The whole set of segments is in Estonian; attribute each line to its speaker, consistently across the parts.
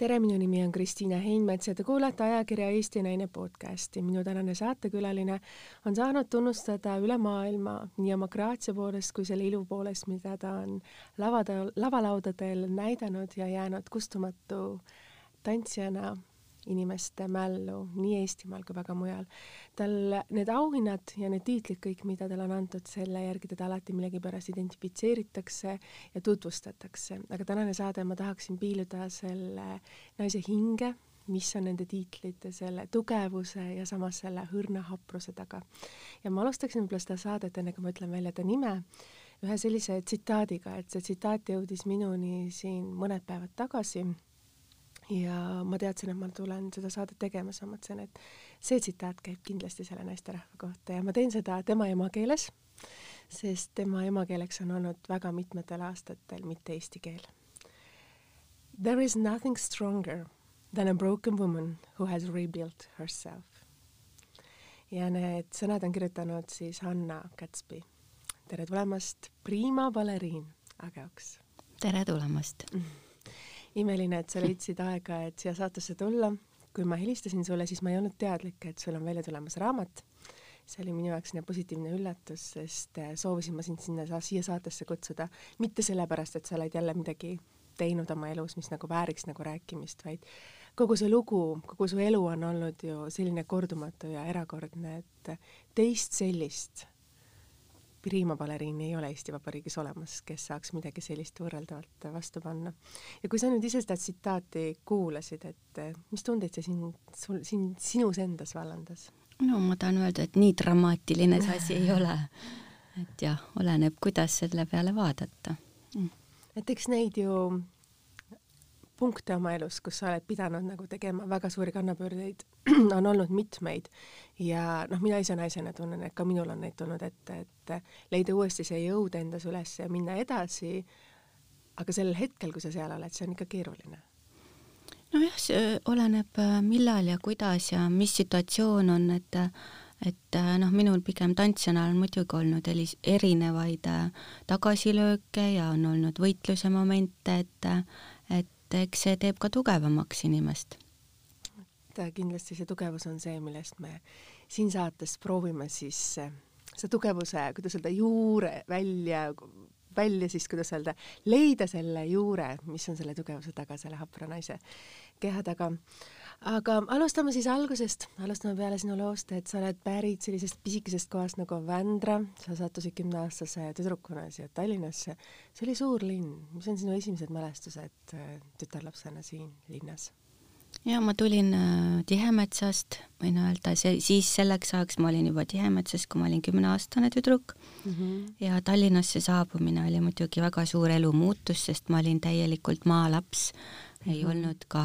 Speaker 1: tere, minu nimi on Kristiina Heinmets ja te kuulate ajakirja Eesti Naine podcasti. minu tänane saatekülaline on saanud tunnustada üle maailma nii oma graatsia poolest kui selle ilu poolest, mida ta on lavade, lavalaudadel näidanud ja jäänud kustumatu tantsijana inimeste mällu nii Eestimaal kui väga mujal. tal need auhinnad ja need tiitlid kõik, mida talle on antud, selle järgi teda alati millegipärast identifitseeritakse ja tutvustatakse, aga tänane saade ma tahaksin piiluda selle naise hinge, mis on nende tiitlite, selle tugevuse ja samas selle hõrna hapruse taga. ja ma alustaksin võib-olla seda saadet, enne kui ma ütlen välja ta nime, ühe sellise tsitaadiga, et see tsitaat jõudis minuni siin mõned päevad tagasi ja ma teadsin, et ma tulen seda saadet tegema, siis ma mõtlesin, et see tsitaat käib kindlasti selle naisterahva kohta ja ma teen seda tema emakeeles, sest tema emakeeleks on olnud väga mitmetel aastatel mitte eesti keel. There is nothing stronger than a broken woman who has rebuilt herself. ja need sõnad on kirjutanud siis Hanna Kätspi. tere tulemast, Prima baleriin Ageoks.
Speaker 2: tere tulemast mm
Speaker 1: imeline, et sa leidsid aega, et siia saatesse tulla. kui ma helistasin sulle, siis ma ei olnud teadlik, et sul on välja tulemas raamat. see oli minu jaoks selline positiivne üllatus, sest äh, soovisin ma sind sinna, siia saatesse kutsuda mitte sellepärast, et sa oled jälle midagi teinud oma elus, mis nagu vääriks nagu rääkimist, vaid kogu see lugu, kogu su elu on olnud ju selline kordumatu ja erakordne, et teist sellist Prima baleriini ei ole Eesti Vabariigis olemas, kes saaks midagi sellist võrreldavalt vastu panna. ja kui sa nüüd ise seda tsitaati kuulasid, et mis tundeid see sind, sul, sind, sinus endas vallandas?
Speaker 2: no ma tahan öelda, et nii dramaatiline see asi ei ole. et jah, oleneb, kuidas selle peale vaadata
Speaker 1: et eks neid ju punkte oma elus, kus sa oled pidanud nagu tegema väga suuri kannapöördeid, on olnud mitmeid ja noh, mina ise naisena tunnen, et ka minul on neid tulnud ette, et leida uuesti see jõud endas üles ja minna edasi. aga sellel hetkel, kui sa seal oled, see on ikka keeruline.
Speaker 2: nojah, see oleneb, millal ja kuidas ja mis situatsioon on, et et noh, minul pigem tantsijana on muidugi olnud erinevaid tagasilööke ja on olnud võitluse momente, et et eks see teeb ka tugevamaks inimest.
Speaker 1: et kindlasti see tugevus on see, millest me siin saates proovime siis eh, see tugevuse, kuidas öelda, juure välja, välja siis, kuidas öelda, leida selle juure, mis on selle tugevuse taga, selle hapra naise keha taga aga alustame siis algusest, alustame peale sinu loost, et sa oled pärit sellisest pisikesest kohast nagu Vändra, sa sattusid kümneaastase tüdrukuna siia Tallinnasse. see oli suur linn, mis on sinu esimesed mälestused tütarlapsena siin linnas?
Speaker 2: Ja ma tulin äh, Tihemetsast, võin öelda, see siis selleks ajaks ma olin juba Tihemetsas, kui ma olin kümneaastane tüdruk mm. -hmm. ja Tallinnasse saabumine oli muidugi väga suur elumuutus, sest ma olin täielikult maalaps ei mhm. olnud ka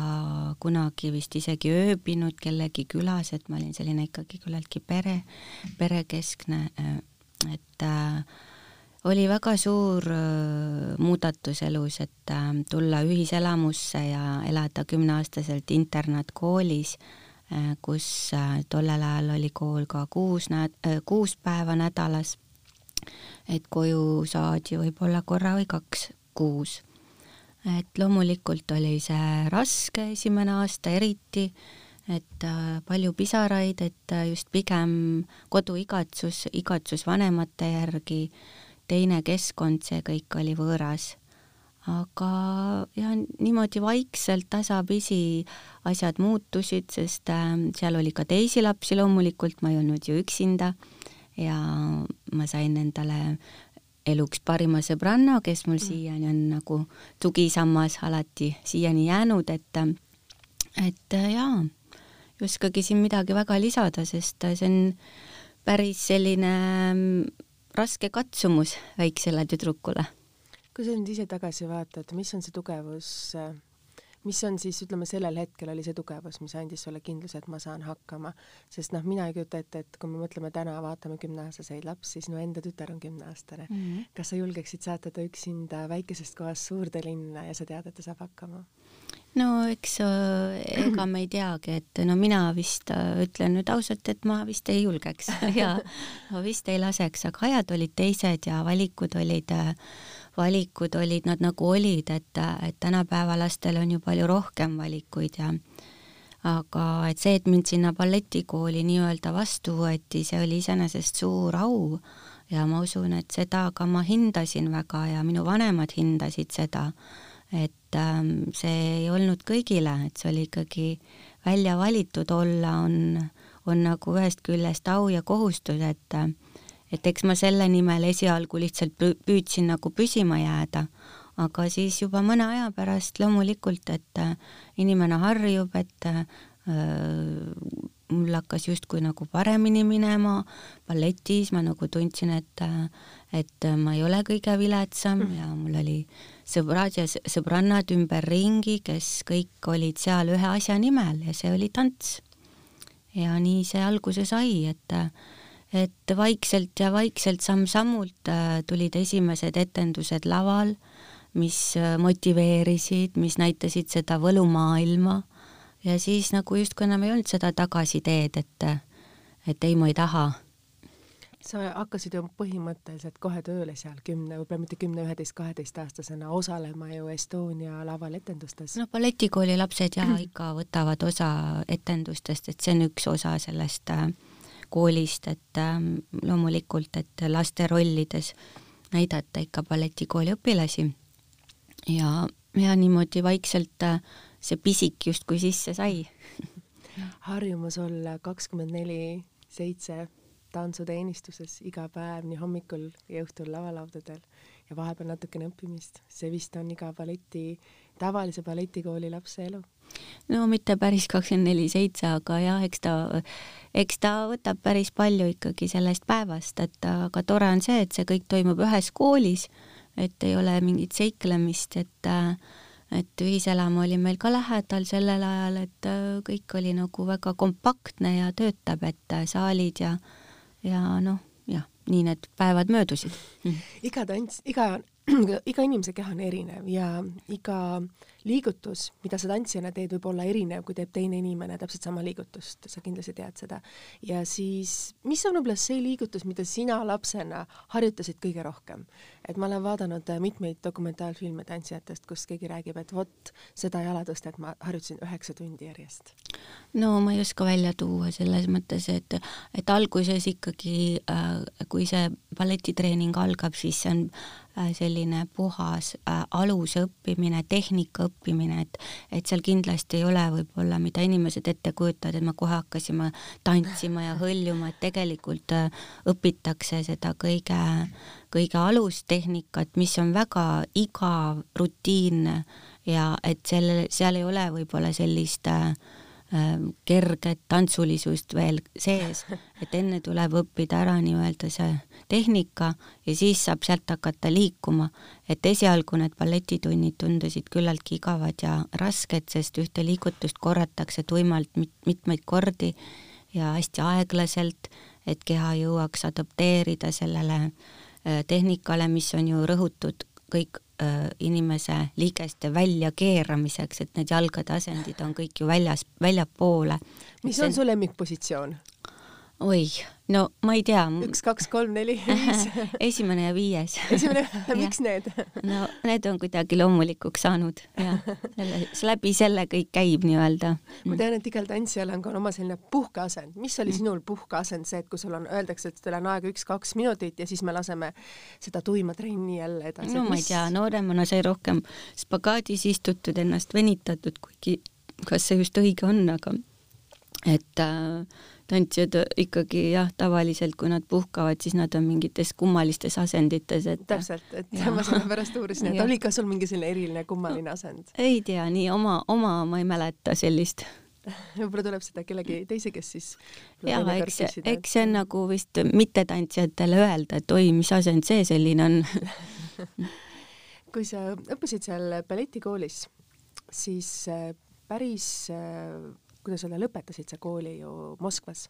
Speaker 2: kunagi vist isegi ööbinud kellegi külas, et ma olin selline ikkagi küllaltki pere, perekeskne, äh, et äh, oli väga suur äh, muudatus elus, et äh, tulla ühiselamusse ja elada kümneaastaselt internaatkoolis äh,, kus tollel ajal oli kool ka kuus nä-, äh, kuus päeva nädalas, et koju saadi võib-olla korra või kaks kuus. Et loomulikult oli see raske esimene aasta eriti, et palju pisaraid, et just pigem koduigatsus, igatsus vanemate järgi, teine keskkond, see kõik oli võõras. aga ja niimoodi vaikselt tasapisi asjad muutusid, sest äh, seal oli ka teisi lapsi loomulikult, ma ei olnud ju üksinda ja ma sain endale eluks parima sõbranna, kes mul mm. siiani on nagu tugisammas alati siiani jäänud, et et jaa, ei oskagi siin midagi väga lisada, sest see on päris selline mm, raske katsumus väiksele tüdrukule.
Speaker 1: kui sa nüüd ise tagasi vaatad, mis on see tugevus mis on siis, ütleme, sellel hetkel oli see tugevus, mis andis sulle kindluse, et ma saan hakkama, sest noh, mina ei kujuta ette, et kui me mõtleme täna, vaatame kümneaastaseid lapsi, sinu enda tütar on kümneaastane mm. -hmm. kas sa julgeksid saata ta üksinda väikesest kohast suurde linna ja sa tead, et ta saab hakkama?
Speaker 2: No eks äh, ega me ei teagi, et no mina vist äh, ütlen nüüd ausalt, et ma vist ei julgeks. Ja ma vist ei laseks, aga ajad olid teised ja valikud olid, äh, valikud olid nad nagu olid, et, et tänapäeva lastel on ju palju rohkem valikuid ja aga et see, et mind sinna balletikooli nii-öelda vastu võeti, see oli iseenesest suur au ja ma usun, et seda ka ma hindasin väga ja minu vanemad hindasid seda et see ei olnud kõigile, et see oli ikkagi välja valitud olla, on, on nagu ühest küljest au ja kohustus, et et eks ma selle nimel esialgu lihtsalt püüdsin nagu püsima jääda, aga siis juba mõne aja pärast loomulikult, et äh, inimene harjub, et äh, mul hakkas justkui nagu paremini minema balletis, ma nagu tundsin, et et ma ei ole kõige viletsam mm. ja mul oli sõbrad ja sõbrannad ümberringi, kes kõik olid seal ühe asja nimel ja see oli tants. ja nii see alguse sai, et et vaikselt ja vaikselt samm-sammult äh, tulid esimesed etendused laval, mis äh, motiveerisid, mis näitasid seda võlumaailma ja siis nagu justkui enam ei olnud seda tagasiteed, et, et ei, ma ei taha.
Speaker 1: sa hakkasid ju põhimõtteliselt kohe tööle seal kümne, võib-olla mitte kümne, üheteist, kaheteistaastasena osalema ju Estonia laval etendustes.
Speaker 2: no balletikooli lapsed ja ikka võtavad osa etendustest, et see on üks osa sellest äh, koolist, et äh, loomulikult, et laste rollides näidata ikka balletikooli õpilasi ja, ja niimoodi vaikselt äh, see pisik justkui sisse sai.
Speaker 1: harjumus olla kakskümmend neli seitse tantsuteenistuses iga päev, nii hommikul ja õhtul lavalaudadel ja vahepeal natukene õppimist, see vist on iga balleti, tavalise balletikooli lapse elu.
Speaker 2: no mitte päris kakskümmend neli seitse, aga jah, eks ta, eks ta võtab päris palju ikkagi sellest päevast, et aga tore on see, et see kõik toimub ühes koolis, et ei ole mingit seiklemist, et äh, et ühiselamu oli meil ka lähedal sellel ajal, et äh, kõik oli nagu väga kompaktne ja töötab, et äh, saalid ja, ja noh, jah, nii need päevad möödusid.
Speaker 1: iga tants, iga, iga inimese keha on erinev ja iga liigutus, mida sa tantsijana teed, võib olla erinev, kui teeb teine inimene täpselt sama liigutust, sa kindlasti tead seda. ja siis, mis on võib-olla see liigutus, mida sina lapsena harjutasid kõige rohkem? et ma olen vaadanud äh, mitmeid dokumentaalfilme tantsijatest, kus keegi räägib, et vot seda jalatõstet ma harjutasin üheksa tundi järjest.
Speaker 2: no ma ei oska välja tuua selles mõttes, et, et alguses ikkagi äh,, kui see balletitreening algab, siis see on äh, selline puhas äh, aluse õppimine, tehnika õppimine, et et seal kindlasti ei ole võib-olla, mida inimesed ette kujutavad, et me kohe hakkasime tantsima ja hõljuma, et tegelikult äh, õpitakse seda kõige, kõige alustehnikat, mis on väga igav, rutiinne ja et selle, seal ei ole võib-olla sellist äh, kerget tantsulisust veel sees, et enne tuleb õppida ära nii-öelda see tehnika ja siis saab sealt hakata liikuma. et esialgu need balletitunnid tundusid küllaltki igavad ja rasked, sest ühte liigutust korratakse tuimalt mit mitmeid kordi ja hästi aeglaselt, et keha jõuaks adapteerida sellele äh, tehnikale, mis on ju rõhutud kõik inimese liigeste väljakeeramiseks, et need jalgade asendid on kõik ju väljas, väljapoole.
Speaker 1: mis on su lemmikpositsioon?
Speaker 2: Oi, no ma ei tea.
Speaker 1: üks, kaks, kolm, neli, viis
Speaker 2: esimene ja viies.
Speaker 1: esimene, miks need?
Speaker 2: no need on kuidagi loomulikuks saanud ja selle, läbi selle kõik käib nii-öelda.
Speaker 1: ma tean, et igal tantsijal on ka oma selline puhkeasend. mis oli sinul puhkeasend, see, et kui sul on, öeldakse, et teil on aega üks-kaks minutit ja siis me laseme seda tuima trenni jälle edasi?
Speaker 2: no ma ei tea, nooremana sai rohkem spagaadis istutud, ennast venitatud, kuigi kas see just õige on, aga et äh, tantsijad ikkagi jah, tavaliselt kui nad puhkavad, siis nad on mingites kummalistes asendites, et
Speaker 1: täpselt, et ja. ma sellepärast uurisin, et oli ka sul mingi selline eriline kummaline asend?
Speaker 2: ei tea, nii oma, oma ma ei mäleta sellist
Speaker 1: võib-olla tuleb seda kellegi teise, kes siis
Speaker 2: jaa, eks, eks see on nagu vist mittetantsijatele öelda, et oi, mis asend see selline on
Speaker 1: kui sa õppisid seal balletikoolis, siis äh, päris äh, kuidas öelda, lõpetasid sa kooli ju Moskvas.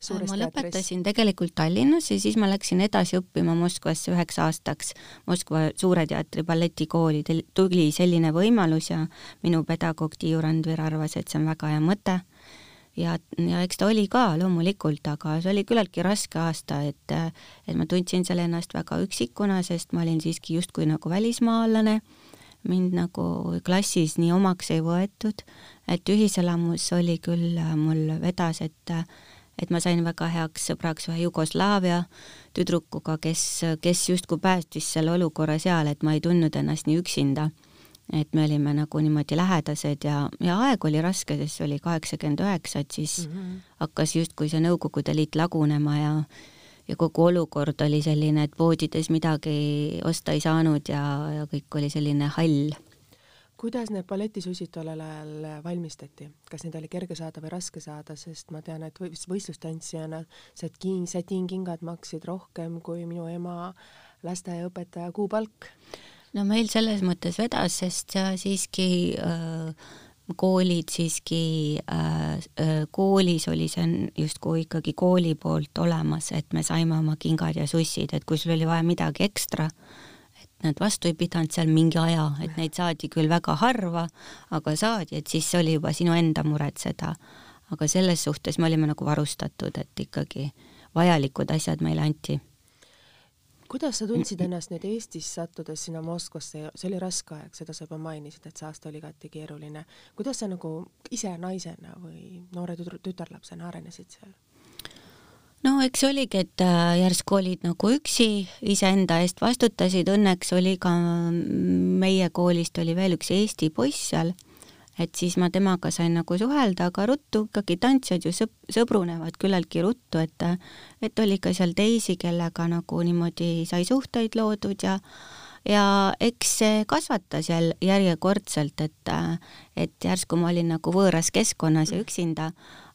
Speaker 1: suures
Speaker 2: ma
Speaker 1: teatris?
Speaker 2: lõpetasin tegelikult Tallinnas ja siis ma läksin edasi õppima Moskvasse üheks aastaks Moskva Suure Teatri balletikooli. tuli selline võimalus ja minu pedagoog Tiiu Randver arvas, et see on väga hea mõte. ja, ja eks ta oli ka loomulikult, aga see oli küllaltki raske aasta, et, et ma tundsin seal ennast väga üksikuna, sest ma olin siiski justkui nagu välismaalane mind nagu klassis nii omaks ei võetud, et ühiselamus oli küll mul vedas, et et ma sain väga heaks sõbraks ühe Jugoslaavia tüdrukuga, kes, kes justkui päästis selle olukorra seal, et ma ei tundnud ennast nii üksinda. et me olime nagu niimoodi lähedased ja, ja aeg oli raske, sest see oli kaheksakümmend üheksa, et siis mm -hmm. hakkas justkui see Nõukogude Liit lagunema ja ja kogu olukord oli selline, et poodides midagi osta ei saanud ja, ja kõik oli selline hall.
Speaker 1: Kuidas need balletisussid tollel ajal valmistati, kas neid oli kerge saada või raske saada, sest ma tean, et võistlustantsijana sätiin, sätiinkingad maksid rohkem kui minu ema lasteaiaõpetaja kuupalk.
Speaker 2: no meil selles mõttes vedas, sest siiski äh, koolid siiski äh, äh, koolis oli see justkui ikkagi kooli poolt olemas, et me saime oma kingad ja sussid, et kui sul oli vaja midagi ekstra äh,, nad vastu ei pidanud seal mingi aja, et neid saadi küll väga harva, aga saadi, et siis oli juba sinu enda muretseda. aga selles suhtes me olime nagu varustatud, et ikkagi vajalikud asjad meile anti.
Speaker 1: Kuidas sa tundsid ennast nüüd Eestis sattudes sinna Moskvasse, see oli raske aeg, seda sa juba mainisid, et see aasta oli igati keeruline. kuidas sa nagu ise naisena või noore tütarlapsena arenesid seal?
Speaker 2: no eks oligi, et äh, järsku olid nagu üksi, iseenda eest vastutasid, õnneks oli ka meie koolist oli veel üks Eesti poiss seal, et siis ma temaga sain nagu suhelda, aga ruttu ikkagi tantsijad ju sõp-, sõbrunevad küllaltki ruttu, et et oli ka seal teisi, kellega nagu niimoodi sai suhteid loodud ja ja eks see kasvatas jälle järjekordselt, et et järsku ma olin nagu võõras keskkonnas ja üksinda.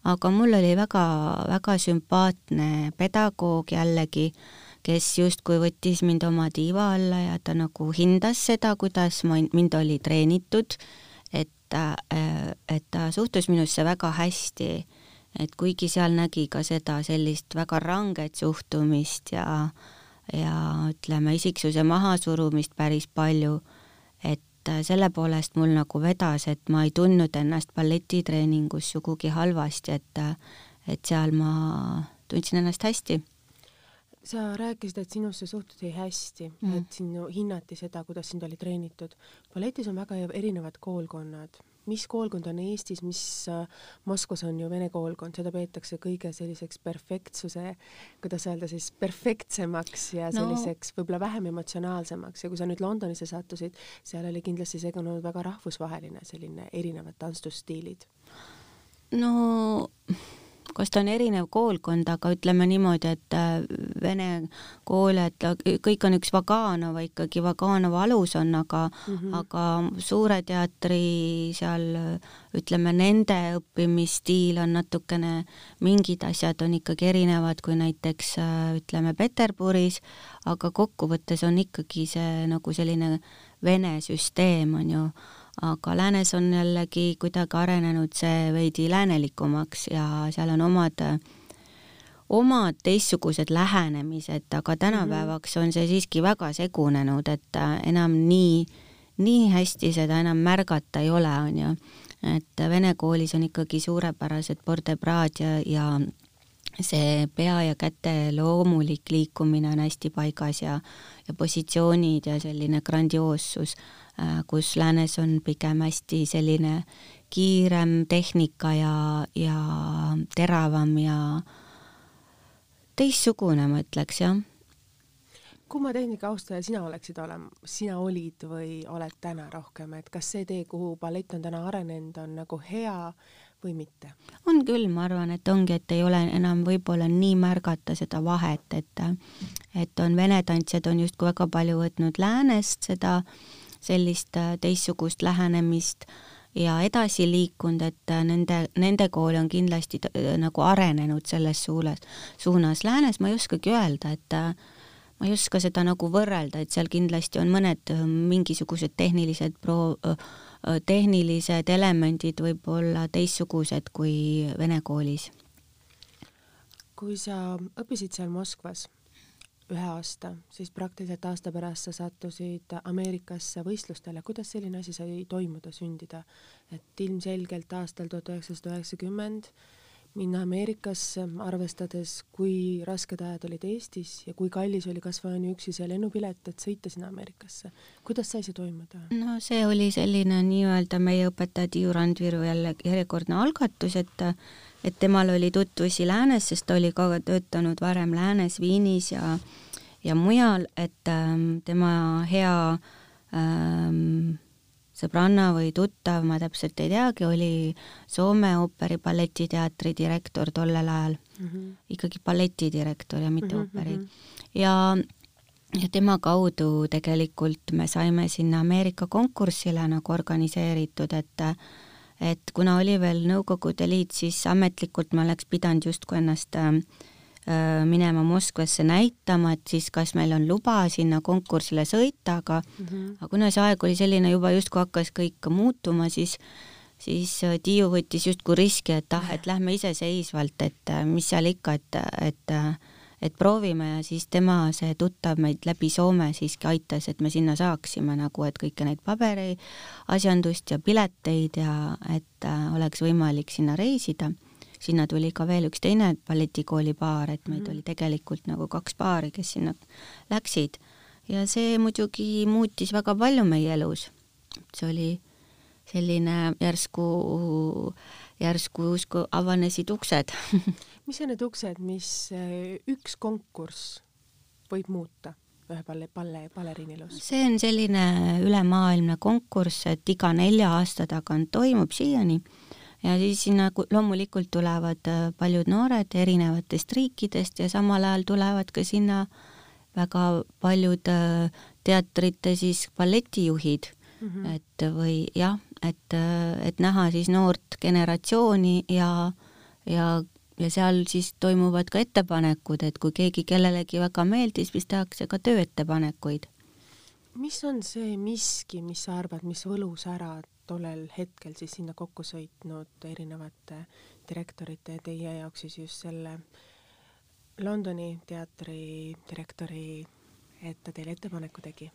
Speaker 2: Aga mul oli väga-väga sümpaatne pedagoog jällegi, kes justkui võttis mind oma tiiva alla ja ta nagu hindas seda, kuidas ma, mind oli treenitud, et, et ta suhtus minusse väga hästi, et kuigi seal nägi ka seda sellist väga ranget suhtumist ja ja ütleme, isiksuse mahasurumist päris palju, et et selle poolest mul nagu vedas, et ma ei tundnud ennast balletitreeningus sugugi halvasti, et, et seal ma tundsin ennast hästi.
Speaker 1: Sa rääkisid, et sinusse suhtuti hästi mm., et sinu hinnati seda, kuidas sind oli treenitud. balletis on väga erinevad koolkonnad mis koolkond on Eestis, mis äh, Moskvas on ju vene koolkond, seda peetakse kõige selliseks perfektsuse, kuidas öelda siis, perfektsemaks ja selliseks no. võib-olla vähem emotsionaalsemaks ja kui sa nüüd Londonisse sattusid, seal oli kindlasti segunenud väga rahvusvaheline selline erinevad tantsusstiilid.
Speaker 2: no kas ta on erinev koolkond, aga ütleme niimoodi, et äh, vene kool, et kõik on üks Vaganova ikkagi, Vaganova alus on, aga mm, -hmm. aga Suure teatri seal ütleme, nende õppimisstiil on natukene, mingid asjad on ikkagi erinevad kui näiteks äh, ütleme Peterburis, aga kokkuvõttes on ikkagi see nagu selline vene süsteem on ju aga läänes on jällegi kuidagi arenenud see veidi läänelikumaks ja seal on omad, omad teistsugused lähenemised, aga tänapäevaks on see siiski väga segunenud, et enam nii, nii hästi seda enam märgata ei ole, on ju. et vene koolis on ikkagi suurepärased bordebraad ja, ja see pea ja käte loomulik liikumine on hästi paigas ja, ja positsioonid ja selline grandioossus kus läänes on pigem hästi selline kiirem tehnika ja, ja teravam ja teistsugune, ma ütleks, jah.
Speaker 1: kumma tehnika austaja sina oleksid olema, sina olid või oled täna rohkem, et kas see tee, kuhu ballett on täna arenenud, on nagu hea või mitte?
Speaker 2: on küll, ma arvan, et ongi, et ei ole enam võib-olla nii märgata seda vahet, et et on vene tantsijad on justkui väga palju võtnud läänest seda äh, sellist äh, teistsugust lähenemist ja edasi liikunud, et äh, nende, nende kool on kindlasti äh, nagu arenenud selles suunas, suunas. Läänes ma ei oskagi öelda, et ma ei oska seda nagu võrrelda, et seal kindlasti on mõned mingisugused tehnilised pro-, tehnilised elemendid võib-olla teistsugused kui vene koolis
Speaker 1: kui sa õppisid seal Moskvas ühe aasta, siis praktiliselt aasta pärast sa sattusid Ameerikasse võistlustele, kuidas selline asi sai toimuda, sündida? et ilmselgelt aastal tuhat üheksasada üheksakümmend minna Ameerikasse, arvestades, kui rasked ajad olid Eestis ja kui kallis oli kas või ainuüksi see lennupilet, et sõita sinna Ameerikasse. kuidas sai see toimuda?
Speaker 2: no see oli selline nii-öelda meie õpetaja Tiiu Randviru jälle järjekordne algatus, et et temal oli tutvusi läänes, sest ta oli ka töötanud varem läänes, Viinis ja ja mujal, et ähm, tema hea ähm, sõbranna või tuttav, ma täpselt ei teagi, oli Soome ooperi balletiteatri direktor tollel ajal mm. -hmm. ikkagi balletidirektor ja mitte mm -hmm. ooperi. ja, ja tema kaudu tegelikult me saime sinna Ameerika konkursile nagu organiseeritud, et et kuna oli veel Nõukogude Liit, siis ametlikult ma oleks pidanud justkui ennast äh, Äh, minema Moskvasse näitama, et siis kas meil on luba sinna konkursile sõita, aga mm -hmm. aga kuna see aeg oli selline juba justkui hakkas kõik muutuma, siis siis äh, Tiiu võttis justkui riski, et ah, et lähme iseseisvalt, et äh, mis seal ikka, et, et et proovime ja siis tema, see tuttav meid läbi Soome siiski aitas, et me sinna saaksime nagu, et kõiki neid paberi asjandust ja pileteid ja et oleks võimalik sinna reisida sinna tuli ka veel üks teine balletikooli paar, et meid mm oli tegelikult nagu kaks paari, kes sinna läksid ja see muidugi muutis väga palju meie elus. see oli selline järsku, järsku justkui avanesid uksed
Speaker 1: mis on need uksed, mis eh, üks konkurss võib muuta? ühe balle, balle, baleriini elus?
Speaker 2: see on selline ülemaailmne konkurss, et iga nelja aasta tagant toimub siiani ja siis sinna loomulikult tulevad äh, paljud noored erinevatest riikidest ja samal ajal tulevad ka sinna väga paljud äh, teatrite siis balletijuhid mm, -hmm. et või jah, et, äh, et näha siis noort generatsiooni ja, ja, ja seal siis toimuvad ka ettepanekud, et kui keegi kellelegi väga meeldis, siis tehakse ka tööettepanekuid.
Speaker 1: mis on see miski, mis sa arvad, mis võlus ära tollel hetkel siis sinna kokku sõitnud erinevate direktorite ja teie jaoks siis just selle Londoni teatri direktori, et ta teile ettepaneku tegi?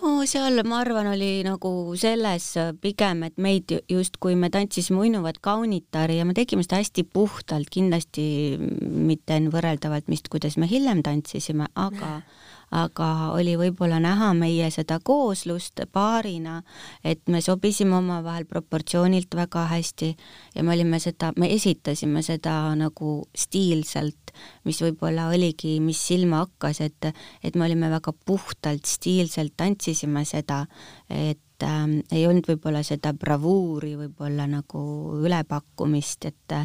Speaker 2: no seal, ma arvan, oli nagu selles pigem, et meid justkui me tantsisime uinuvat kaunitari ja me tegime seda hästi puhtalt, kindlasti mitte võrreldavalt, mis, kuidas me hiljem tantsisime, aga aga oli võib-olla näha meie seda kooslust paarina, et me sobisime omavahel proportsioonilt väga hästi ja me olime seda, me esitasime seda nagu stiilselt, mis võib-olla oligi, mis silma hakkas, et, et me olime väga puhtalt stiilselt tantsisime seda, et äh, ei olnud võib-olla seda bravuuri võib-olla nagu ülepakkumist, et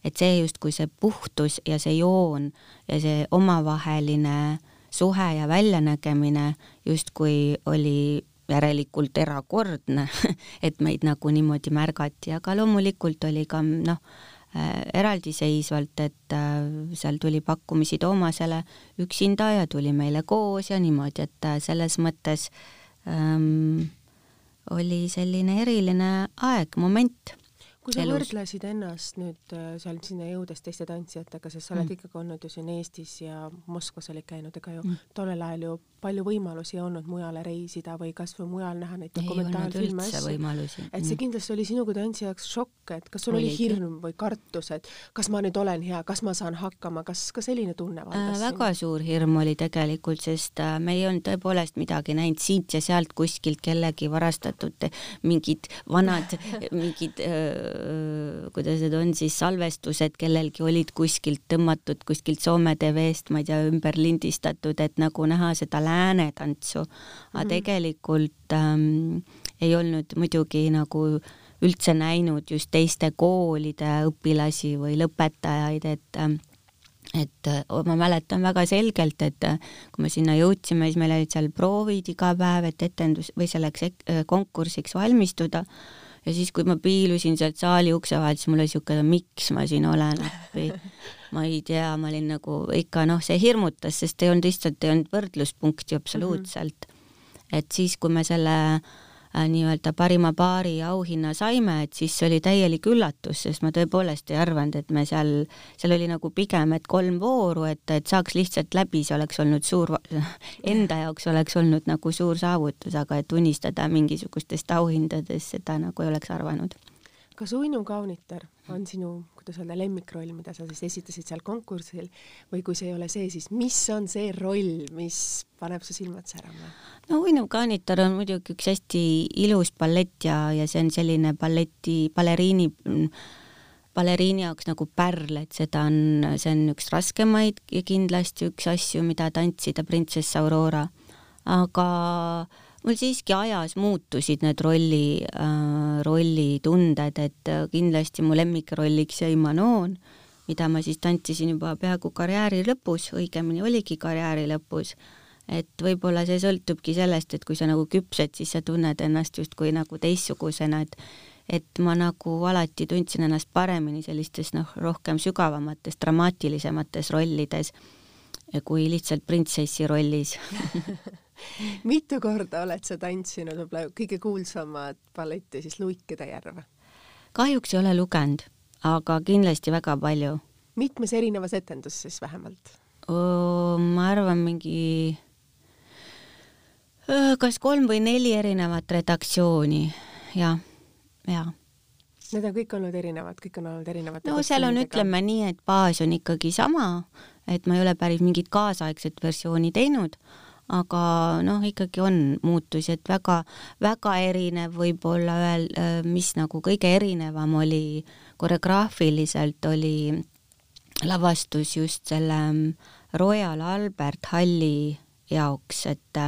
Speaker 2: et see justkui see puhtus ja see joon ja see omavaheline suhe ja väljanägemine justkui oli järelikult erakordne et meid nagu niimoodi märgati, aga loomulikult oli ka noh, äh, eraldiseisvalt, et äh, seal tuli pakkumisi Toomasele üksinda ja tuli meile koos ja niimoodi, et äh, selles mõttes ähm, oli selline eriline aeg, moment
Speaker 1: kui sa elus. võrdlesid ennast nüüd äh, seal sinna jõudes teiste tantsijatega, sest sa oled mm. ikkagi olnud ju siin Eestis ja Moskvas olid käinud, ega ju mm. tollel ajal ju palju võimalusi ei olnud mujale reisida või kasvõi mujal näha neid dokumentaalfilme
Speaker 2: asju.
Speaker 1: et see mm. kindlasti oli sinu kui tantsija jaoks šokk, et kas sul Oligi. oli hirm või kartus, et kas ma nüüd olen hea, kas ma saan hakkama, kas ka selline tunne valdas
Speaker 2: äh,? väga suur hirm oli tegelikult, sest äh, me ei olnud tõepoolest midagi näinud siit ja sealt kuskilt kellegi varastatud mingid vanad mingid äh, kuidas need on siis salvestused, kellelgi olid kuskilt tõmmatud kuskilt Soome TV-st, ma ei tea, ümber lindistatud, et nagu näha seda lääne tantsu. aga mm -hmm. tegelikult ähm, ei olnud muidugi nagu üldse näinud just teiste koolide õpilasi või lõpetajaid, et ähm, et ma mäletan väga selgelt, et kui me sinna jõudsime, siis meil olid seal proovid iga päev, et etendus või selleks konkursiks valmistuda ja siis, kui ma piilusin sealt saali ukse vahelt, siis mul oli siuke, miks ma siin olen appi. ma ei tea, ma olin nagu ikka noh, see hirmutas, sest ei olnud lihtsalt, ei olnud võrdluspunkti absoluutselt mm. -hmm. et siis, kui me selle äh, nii-öelda parima paari auhinna saime, et siis see oli täielik üllatus, sest ma tõepoolest ei arvanud, et me seal, seal oli nagu pigem, et kolm vooru, et, et saaks lihtsalt läbi, see oleks olnud suur, enda jaoks oleks olnud nagu suur saavutus, aga et unistada mingisugustest auhindadest, seda nagu ei oleks arvanud
Speaker 1: kas Uinu kaunitar on sinu, kuidas öelda, lemmikroll, mida sa siis esitasid seal konkursil või kui see ei ole see, siis mis on see roll, mis paneb su silmad särama?
Speaker 2: no Uinu kaunitar on muidugi üks hästi ilus ballett ja, ja see on selline balleti, baleriini baleriini jaoks nagu pärl, et seda on, see on üks raskemaid ja kindlasti üks asju, mida tantsida printsess Aurora. aga äh, mul siiski ajas muutusid need rolli äh,, rollitunded, et äh, kindlasti mu lemmikrolliks jäi Manon, mida ma siis tantsisin juba peaaegu karjääri lõpus, õigemini oligi karjääri lõpus. et võib-olla see sõltubki sellest, et kui sa nagu küpsed, siis sa tunned ennast justkui nagu teistsugusena, et et ma nagu alati tundsin ennast paremini sellistes noh, rohkem sügavamates, dramaatilisemates rollides kui lihtsalt printsessi rollis
Speaker 1: mitu korda oled sa tantsinud võib-olla kõige kuulsamat balletti siis Luikede järve?
Speaker 2: kahjuks ei ole lugenud, aga kindlasti väga palju.
Speaker 1: mitmes erinevas etenduses vähemalt?
Speaker 2: ma arvan, mingi kas kolm või neli erinevat redaktsiooni, jah, ja, ja
Speaker 1: Need on kõik olnud erinevad, kõik on olnud erinevad.
Speaker 2: no seal on, ütleme nii, et baas on ikkagi sama, et ma ei ole päris mingit kaasaegset versiooni teinud, aga noh, ikkagi on muutusi, et väga-väga erinev. Võib-olla öel-, äh, mis nagu kõige erinevam oli koreograafiliselt, oli lavastus just selle mm, Royal Albert Halli jaoks, et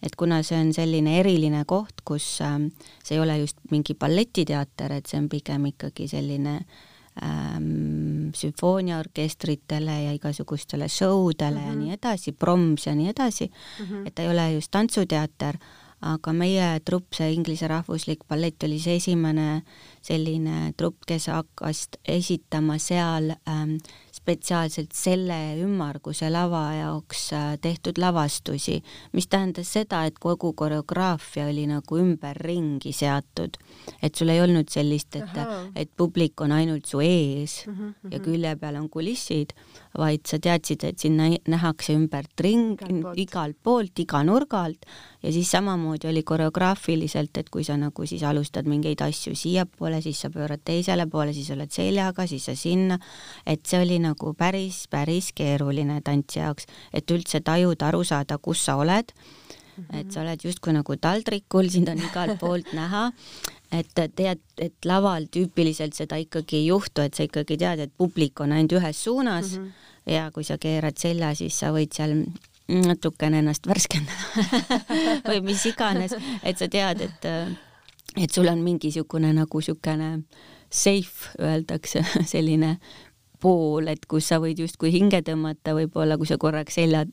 Speaker 2: et kuna see on selline eriline koht, kus äh, see ei ole just mingi balletiteater, et see on pigem ikkagi selline äh, ähm, sümfooniaorkestritele ja igasugustele show dele mm -hmm. ja mhm. nii edasi, proms ja nii edasi mm, -hmm. et ta ei ole just tantsuteater, aga meie trupp, see Inglise Rahvuslik Ballett oli see esimene selline trupp, kes hakkas esitama seal ähm, spetsiaalselt selle ümmarguse lava jaoks äh, tehtud lavastusi, mis tähendas seda, et kogu koreograafia oli nagu ümberringi seatud. et sul ei olnud sellist, et, et publik on ainult su ees mm -hmm, ja mhm. külje peal on kulissid, vaid sa teadsid, et sinna nähakse ümbert ring igalt poolt, iga nurga alt ja siis samamoodi oli koreograafiliselt, et kui sa nagu siis alustad mingeid asju siiapoole, siis sa pöörad teisele poole, siis oled seljaga, siis sa sinna, et see oli nagu päris, päris keeruline tantsija jaoks, et üldse tajuda, aru saada, kus sa oled. Et sa oled justkui nagu taldrikul, sind on igalt poolt näha, et tead, et laval tüüpiliselt seda ikkagi ei juhtu, et sa ikkagi tead, et publik on ainult ühes suunas mm -hmm. ja kui sa keerad selja, siis sa võid seal natukene ennast värskendada või mis iganes, et sa tead, et, et sul on mingisugune nagu siukene safe, öeldakse, selline pool, et kus sa võid justkui hinge tõmmata, võib-olla kui sa korraks selja,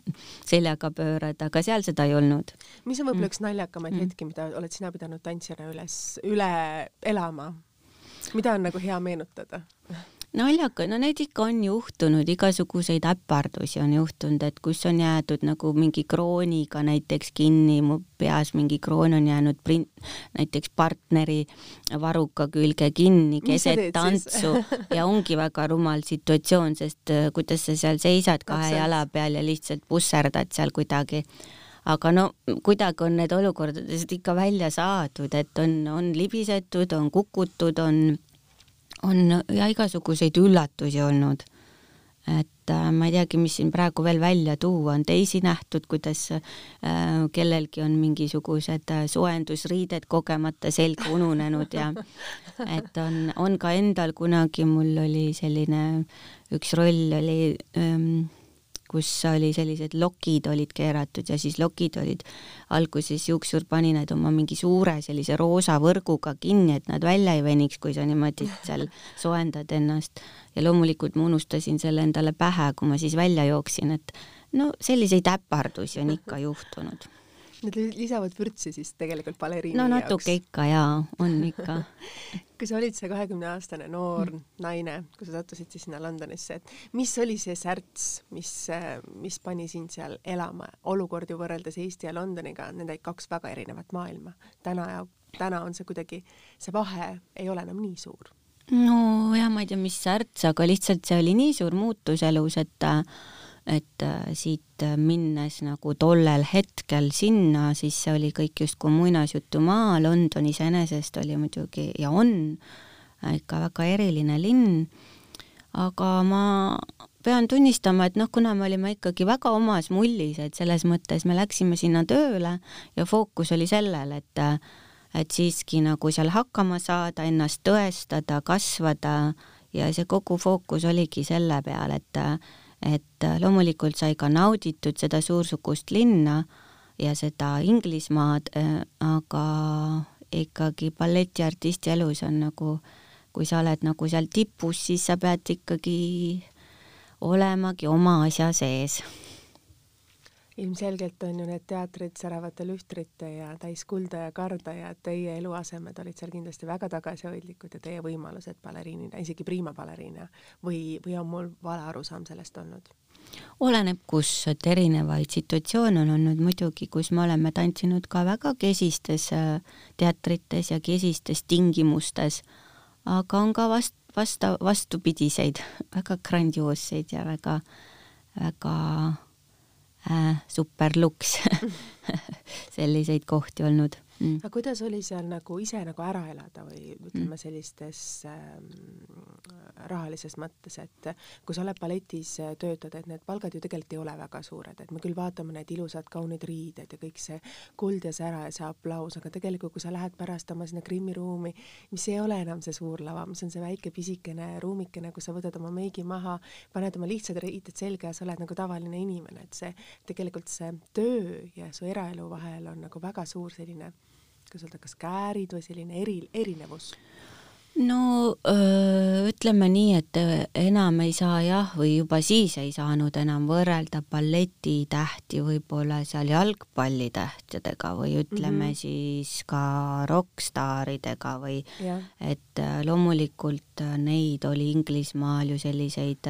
Speaker 2: seljaga pöörad, aga seal seda ei olnud.
Speaker 1: mis on võib-olla mm. üks naljakamaid mm. hetki, mida oled sina pidanud tantsijana üles, üle elama? mida on nagu hea meenutada?
Speaker 2: naljaka, no neid ikka on juhtunud, igasuguseid äpardusi on juhtunud, et kus on jäädud nagu mingi krooniga näiteks kinni, mu peas mingi kroon on jäänud print, näiteks partneri varuka külge kinni keset tantsu. Ja ongi väga rumal situatsioon, sest äh, kuidas sa seal seisad kahe Täpselt. jala peal ja lihtsalt pusserdad seal kuidagi. Aga no kuidagi on need olukordadest ikka välja saadud, et on, on libisetud, on kukutud, on on ja igasuguseid üllatusi olnud. et äh, ma ei teagi, mis siin praegu veel välja tuua, on teisi nähtud, kuidas äh, kellelgi on mingisugused äh, soojendusriided kogemata selga ununenud ja et on, on ka endal kunagi, mul oli selline üks roll oli ähm, kus oli sellised lokid olid keeratud ja siis lokid olid, alguses juuksur pani need oma mingi suure sellise roosa võrguga kinni, et nad välja ei veniks, kui sa niimoodi seal soojendad ennast. ja loomulikult ma unustasin selle endale pähe, kui ma siis välja jooksin, et no selliseid äpardusi on ikka juhtunud
Speaker 1: Need lisavad vürtsi siis tegelikult baleriini
Speaker 2: jaoks? no natuke jaoks. ikka jaa, on ikka
Speaker 1: kui sa olid see kahekümneaastane noor mm. naine, kui sa sattusid siis sinna Londonisse, et mis oli see särts, mis, mis pani sind seal elama, olukord ju võrreldes Eesti ja Londoniga, need olid kaks väga erinevat maailma täna ja täna on see kuidagi, see vahe ei ole enam nii suur?
Speaker 2: nojah, ma ei tea, mis särts, aga lihtsalt see oli nii suur muutus elus, et et äh, siit minnes nagu tollel hetkel sinna, siis see oli kõik justkui muinasjutumaa, London iseenesest oli muidugi ja on ikka väga eriline linn, aga ma pean tunnistama, et noh, kuna me olime ikkagi väga omas mullis, et selles mõttes me läksime sinna tööle ja fookus oli sellel, et et siiski nagu seal hakkama saada, ennast tõestada, kasvada ja see kogu fookus oligi selle peal, et et loomulikult sai ka nauditud seda suursugust linna ja seda Inglismaad, aga ikkagi balletiartisti elus on nagu, kui sa oled nagu seal tipus, siis sa pead ikkagi olemagi oma asja sees
Speaker 1: ilmselgelt on ju need teatrid säravate lühtrite ja täis kulda ja karda ja teie eluasemed olid seal kindlasti väga tagasihoidlikud ja teie võimalused baleriinina, isegi priima baleriina või, või on mul vale arusaam sellest olnud?
Speaker 2: oleneb, kus, et erinevaid situatsioone on olnud muidugi, kus me oleme tantsinud ka väga kesistes äh, teatrites ja kesistes tingimustes, aga on ka vast, vasta, vastupidiseid, väga grandioosseid ja väga, väga äh, superluks. Selliseid kohti olnud
Speaker 1: mm.. aga kuidas oli seal nagu ise nagu ära elada või ütleme mm. sellistes ähm, rahalises mõttes, et kui sa oled balletis äh, töötad, et need palgad ju tegelikult ei ole väga suured, et me küll vaatame need ilusad kaunid riided ja kõik see kuld ja sära ja see aplaus, aga tegelikult, kui sa lähed pärast oma sinna Krimmi ruumi, mis ei ole enam see suur lava, mis on see väike pisikene ruumikene, kus sa võtad oma meigi maha, paned oma lihtsad riided selga ja sa oled nagu tavaline inimene, et see tegelikult see töö ja su eraelu vahel on nagu väga suur selline kuidas öelda, kas käärid või selline eri, erinevus?
Speaker 2: No öö, ütleme nii, et enam ei saa jah, või juba siis ei saanud enam võrrelda balletitähti võib-olla seal jalgpallitähtedega või ütleme mm -hmm. siis ka rokkstaaridega või yeah. et loomulikult neid oli Inglismaal ju selliseid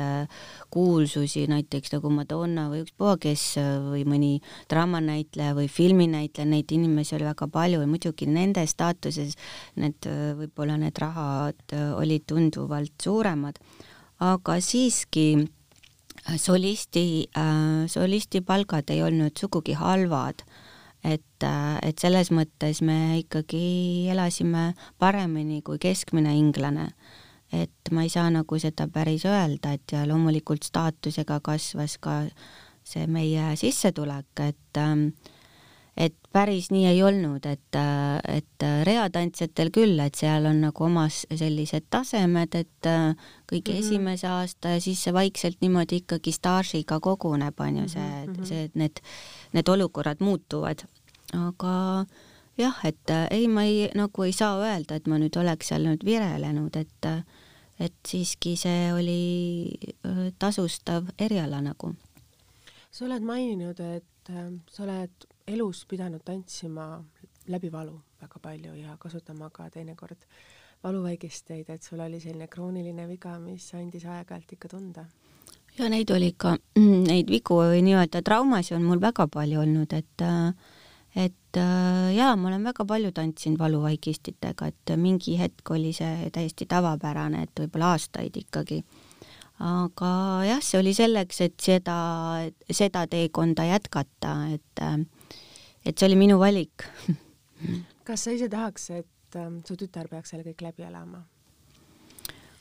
Speaker 2: kuulsusi, näiteks nagu Madonna või ükspuha kes või mõni draamanäitleja või filminäitleja, neid inimesi oli väga palju ja muidugi nende staatuses need võib-olla need raha palgad äh, olid tunduvalt suuremad, aga siiski äh, solisti, äh, solisti palgad ei olnud sugugi halvad. et, et selles mõttes me ikkagi elasime paremini kui keskmine inglane. et ma ei saa nagu seda päris öelda, et ja loomulikult staatusega kasvas ka see meie sissetulek, et äh, et päris nii ei olnud, et, et reatantsijatel küll, et seal on nagu omas sellised tasemed, et kõige mm -hmm. esimese aasta ja siis see vaikselt niimoodi ikkagi staažiga koguneb, on ju see, mhm, see, et need, need olukorrad muutuvad. aga jah, et ei, ma ei, nagu ei saa öelda, et ma nüüd oleks seal nüüd virelenud, et et siiski see oli tasustav eriala nagu.
Speaker 1: sa oled maininud, et sa oled elus pidanud tantsima läbi valu väga palju ja kasutama ka teinekord valuvaigisteid, et sul oli selline krooniline viga, mis andis aeg-ajalt ikka tunda?
Speaker 2: ja neid oli ikka, neid vigu või nii-öelda traumasid on mul väga palju olnud, et et jaa, ma olen väga palju tantsinud valuvaigistitega, et mingi hetk oli see täiesti tavapärane, et võib-olla aastaid ikkagi. aga jah, see oli selleks, et seda, seda teekonda jätkata, et et see oli minu valik
Speaker 1: kas sa ise tahaks, et ähm, su tütar peaks selle kõik läbi elama?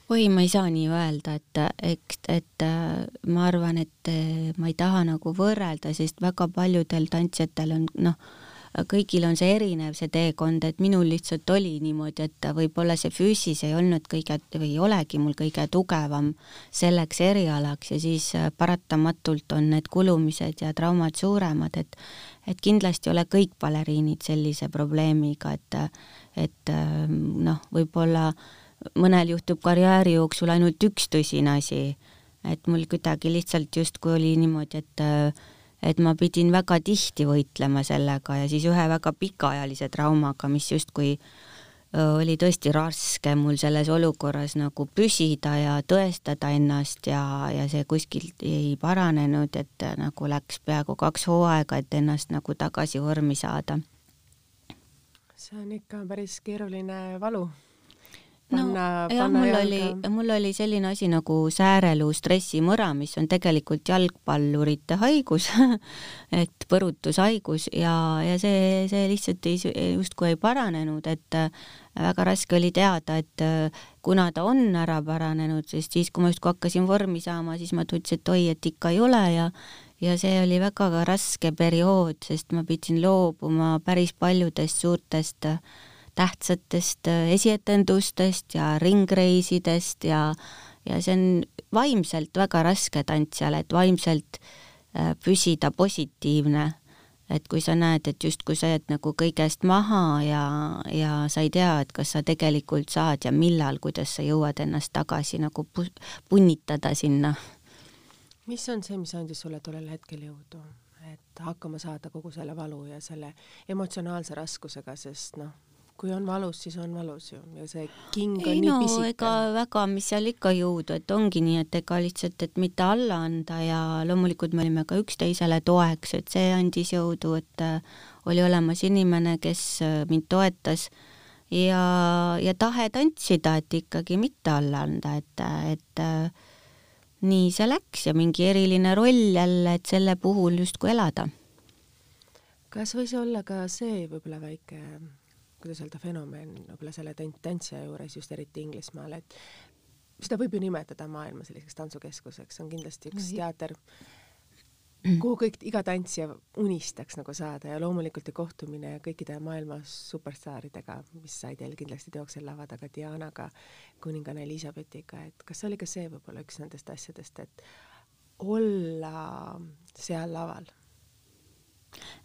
Speaker 2: oi, ma ei saa nii öelda, et, et, et äh, ma arvan, et äh, ma ei taha nagu võrrelda, sest väga paljudel tantsijatel on noh, kõigil on see erinev, see teekond, et minul lihtsalt oli niimoodi, et võib-olla see füüsis ei olnud kõige või ei olegi mul kõige tugevam selleks erialaks ja siis äh, paratamatult on need kulumised ja traumad suuremad, et et kindlasti ei ole kõik baleriinid sellise probleemiga, et et äh, noh, võib-olla mõnel juhtub karjääri jooksul ainult üks tõsine asi, et mul kuidagi lihtsalt justkui oli niimoodi, et äh, et ma pidin väga tihti võitlema sellega ja siis ühe väga pikaajalise traumaga, mis justkui oli tõesti raske mul selles olukorras nagu püsida ja tõestada ennast ja, ja see kuskilt ei paranenud, et nagu läks peaaegu kaks hooaega, et ennast nagu tagasi vormi saada.
Speaker 1: See on ikka päris keeruline valu
Speaker 2: no jah, mul jalga. oli, mul oli selline asi nagu säärelu stressimõra, mis on tegelikult jalgpallurite haigus et põrutushaigus ja, ja see, see lihtsalt ei, justkui ei paranenud, et äh, väga raske oli teada, et äh, kuna ta on ära paranenud, sest siis, kui ma justkui hakkasin vormi saama, siis ma tundsin, et oi, et ikka ei ole ja ja see oli väga raske periood, sest ma pidin loobuma päris paljudest suurtest äh, tähtsatest äh, esietendustest ja ringreisidest ja, ja see on vaimselt väga raske tantsijale, et vaimselt äh, püsida positiivne. et kui sa näed, et justkui sa jääd nagu kõigest maha ja, ja sa ei tea, et kas sa tegelikult saad ja millal, kuidas sa jõuad ennast tagasi nagu punnitada sinna.
Speaker 1: mis on see, mis andis sulle tollel hetkel jõudu? et hakkama saada kogu selle valu ja selle emotsionaalse raskusega, sest noh, kui on valus, siis on valus ju ja see king on ei, nii no, pisike.
Speaker 2: ega väga, mis seal ikka jõudu, et ongi nii, et ega lihtsalt, et mitte alla anda ja loomulikult me olime ka üksteisele toeks, et see andis jõudu, et äh, oli olemas inimene, kes äh, mind toetas ja, ja tahe tantsida, et ikkagi mitte alla anda, et, et äh, nii see läks ja mingi eriline roll jälle, et selle puhul justkui elada.
Speaker 1: kas võis olla ka see võib-olla väike kuidas öelda, fenomen võib-olla selle tantsija juures, just eriti Inglismaal, et seda võib ju nimetada maailma selliseks tantsukeskuseks, on kindlasti üks no, teater, kuhu kõik, iga tantsija unistaks nagu saada ja loomulikult ja kohtumine kõikide maailma superstaaridega, mis sai teil kindlasti teoksel lava taga Dianaga, kuninganna Elizabethiga, et kas see oli ka see võib-olla üks nendest asjadest, et olla seal laval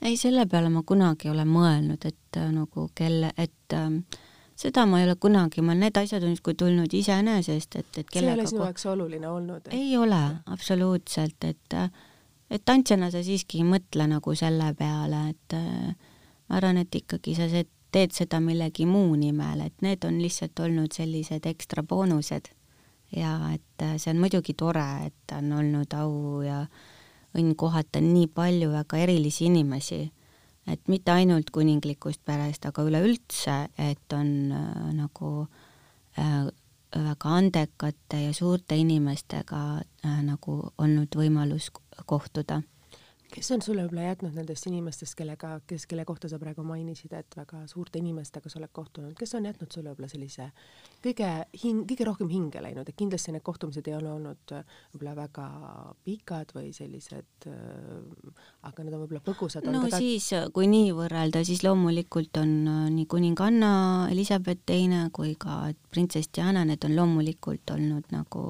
Speaker 2: ei, selle peale ma kunagi ei ole mõelnud, et äh, nagu kelle, et äh, seda ma ei ole kunagi, ma, need asjad on justkui tulnud iseenesest, et, et
Speaker 1: kellega see ei ole sinu jaoks oluline olnud
Speaker 2: et...? ei ole, absoluutselt, et äh, et tantsijana sa siiski ei mõtle nagu selle peale, et äh, ma arvan, et ikkagi sa teed seda millegi muu nimel, et need on lihtsalt olnud sellised ekstra boonused ja et äh, see on muidugi tore, et on olnud au ja äh, õnn kohata nii palju väga erilisi inimesi, et mitte ainult kuninglikust perest, aga üleüldse, et on äh, nagu äh, väga andekate ja suurte inimestega äh, nagu olnud võimalus kohtuda
Speaker 1: kes on sulle võib-olla jätnud nendest inimestest, kellega, kes, kelle kohta sa praegu mainisid, et väga suurte inimestega sa oled kohtunud, kes on jätnud sulle võib-olla sellise kõige hing, kõige rohkem hinge läinud, et kindlasti need kohtumised ei ole olnud äh, võib-olla väga pikad või sellised äh,, aga need on võib-olla põgusad.
Speaker 2: no ka... siis, kui nii võrrelda, siis loomulikult on äh, nii kuninganna Elizabeth teine kui ka printsess Diana, need on loomulikult olnud nagu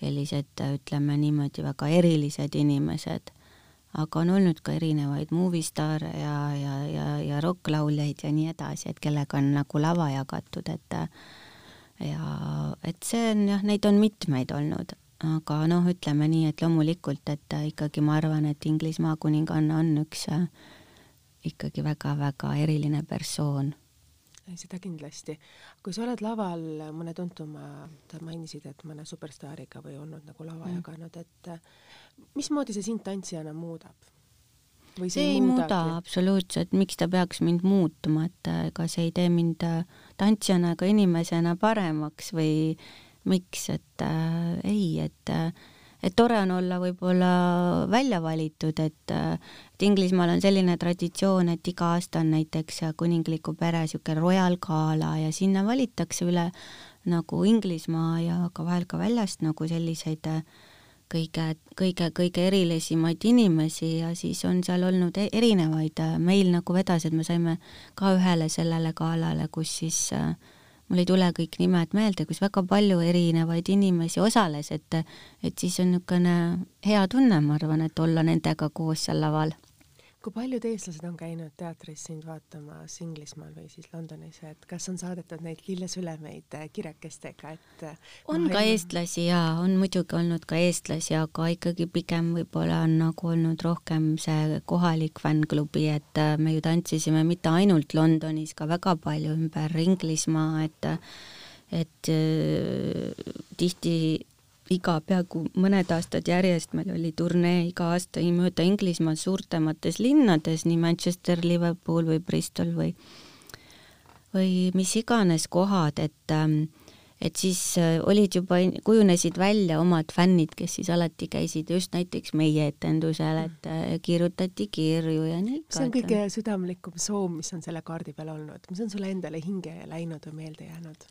Speaker 2: sellised, ütleme niimoodi, väga erilised inimesed aga on olnud ka erinevaid movie staare ja, ja, ja, ja rokklauljaid ja nii edasi, et kellega on nagu lava jagatud, et ja et see on jah, neid on mitmeid olnud, aga noh, ütleme nii, et loomulikult, et ikkagi ma arvan, et Inglismaa kuninganna on üks ikkagi väga-väga eriline persoon
Speaker 1: seda kindlasti. kui sa oled laval mõne tuntuma, sa mainisid, et mõne superstaariga või olnud nagu lava mm. jaganud, et mismoodi see sind tantsijana muudab?
Speaker 2: või see, see ei muuda absoluutselt, miks ta peaks mind muutuma, et äh, ega see ei tee mind äh, tantsijana ega inimesena paremaks või miks, et äh, ei, et äh, et tore on olla võib-olla välja valitud, et, et Inglismaal on selline traditsioon, et iga aasta on näiteks kuningliku pere niisugune royal gala ja sinna valitakse üle nagu Inglismaa ja ka vahel ka väljast nagu selliseid äh, kõige, kõige, kõige erilisemaid inimesi ja siis on seal olnud e-, erinevaid, meil nagu vedas, et me saime ka ühele sellele galale, kus siis äh, mul ei tule kõik nimed meelde, kus väga palju erinevaid inimesi osales, et et siis on niisugune hea tunne, ma arvan, et olla nendega koos seal laval
Speaker 1: kui paljud eestlased on käinud teatris sind vaatamas Inglismaal või siis Londonis, et kas on saadetud neid lillesülemeid äh, kirjakestega, et
Speaker 2: äh, on ka eestlasi ja on muidugi olnud ka eestlasi, aga ikkagi pigem võib-olla on nagu olnud rohkem see kohalik fännklubi, et äh, me ju tantsisime mitte ainult Londonis, ka väga palju ümber Inglismaa, et et tihti iga peaaegu mõned aastad järjest meil oli turnee iga aasta mööda Inglismaal suurtemates linnades, nii Manchester, Liverpool või Bristol või või mis iganes kohad, et ähm, et siis äh, olid juba, kujunesid välja omad fännid, kes siis alati käisid just näiteks meie etendusel, et äh, kirjutati kirju ja nii.
Speaker 1: mis on kõige südamlikum soov, mis on selle kaardi peal olnud, mis on sulle endale hinge läinud või meelde jäänud?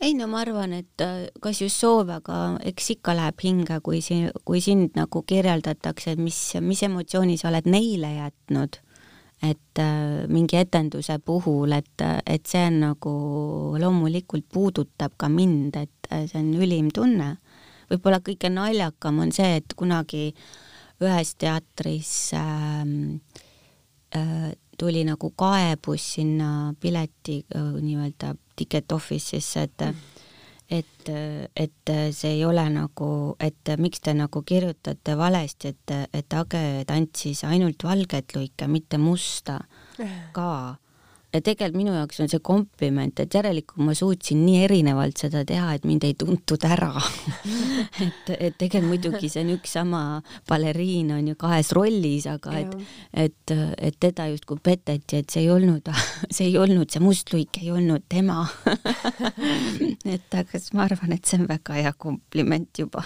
Speaker 2: Ei no ma arvan, et äh, kas just soov, aga eks ikka läheb hinge, kui si-, kui sind nagu kirjeldatakse, et mis, mis emotsiooni sa oled neile jätnud et äh, mingi etenduse puhul, et, et see on nagu loomulikult puudutab ka mind, et äh, see on ülim tunne. võib-olla kõige naljakam on see, et kunagi ühes teatris äh, äh, tuli nagu kaebus sinna pileti äh, nii-öelda ticket office'isse, et mm. et, et see ei ole nagu, et miks te nagu kirjutate valesti, et, et Age tantsis ainult valget luike, mitte musta ka ja tegelikult minu jaoks on see kompliment, et järelikult ma suutsin nii erinevalt seda teha, et mind ei tuntud ära et, et tegelikult muidugi see on üks sama baleriin on ju kahes rollis, aga et, et, et teda justkui peteti, et see ei olnud, see ei olnud, see must luik ei olnud tema et aga siis ma arvan, et see on väga hea kompliment juba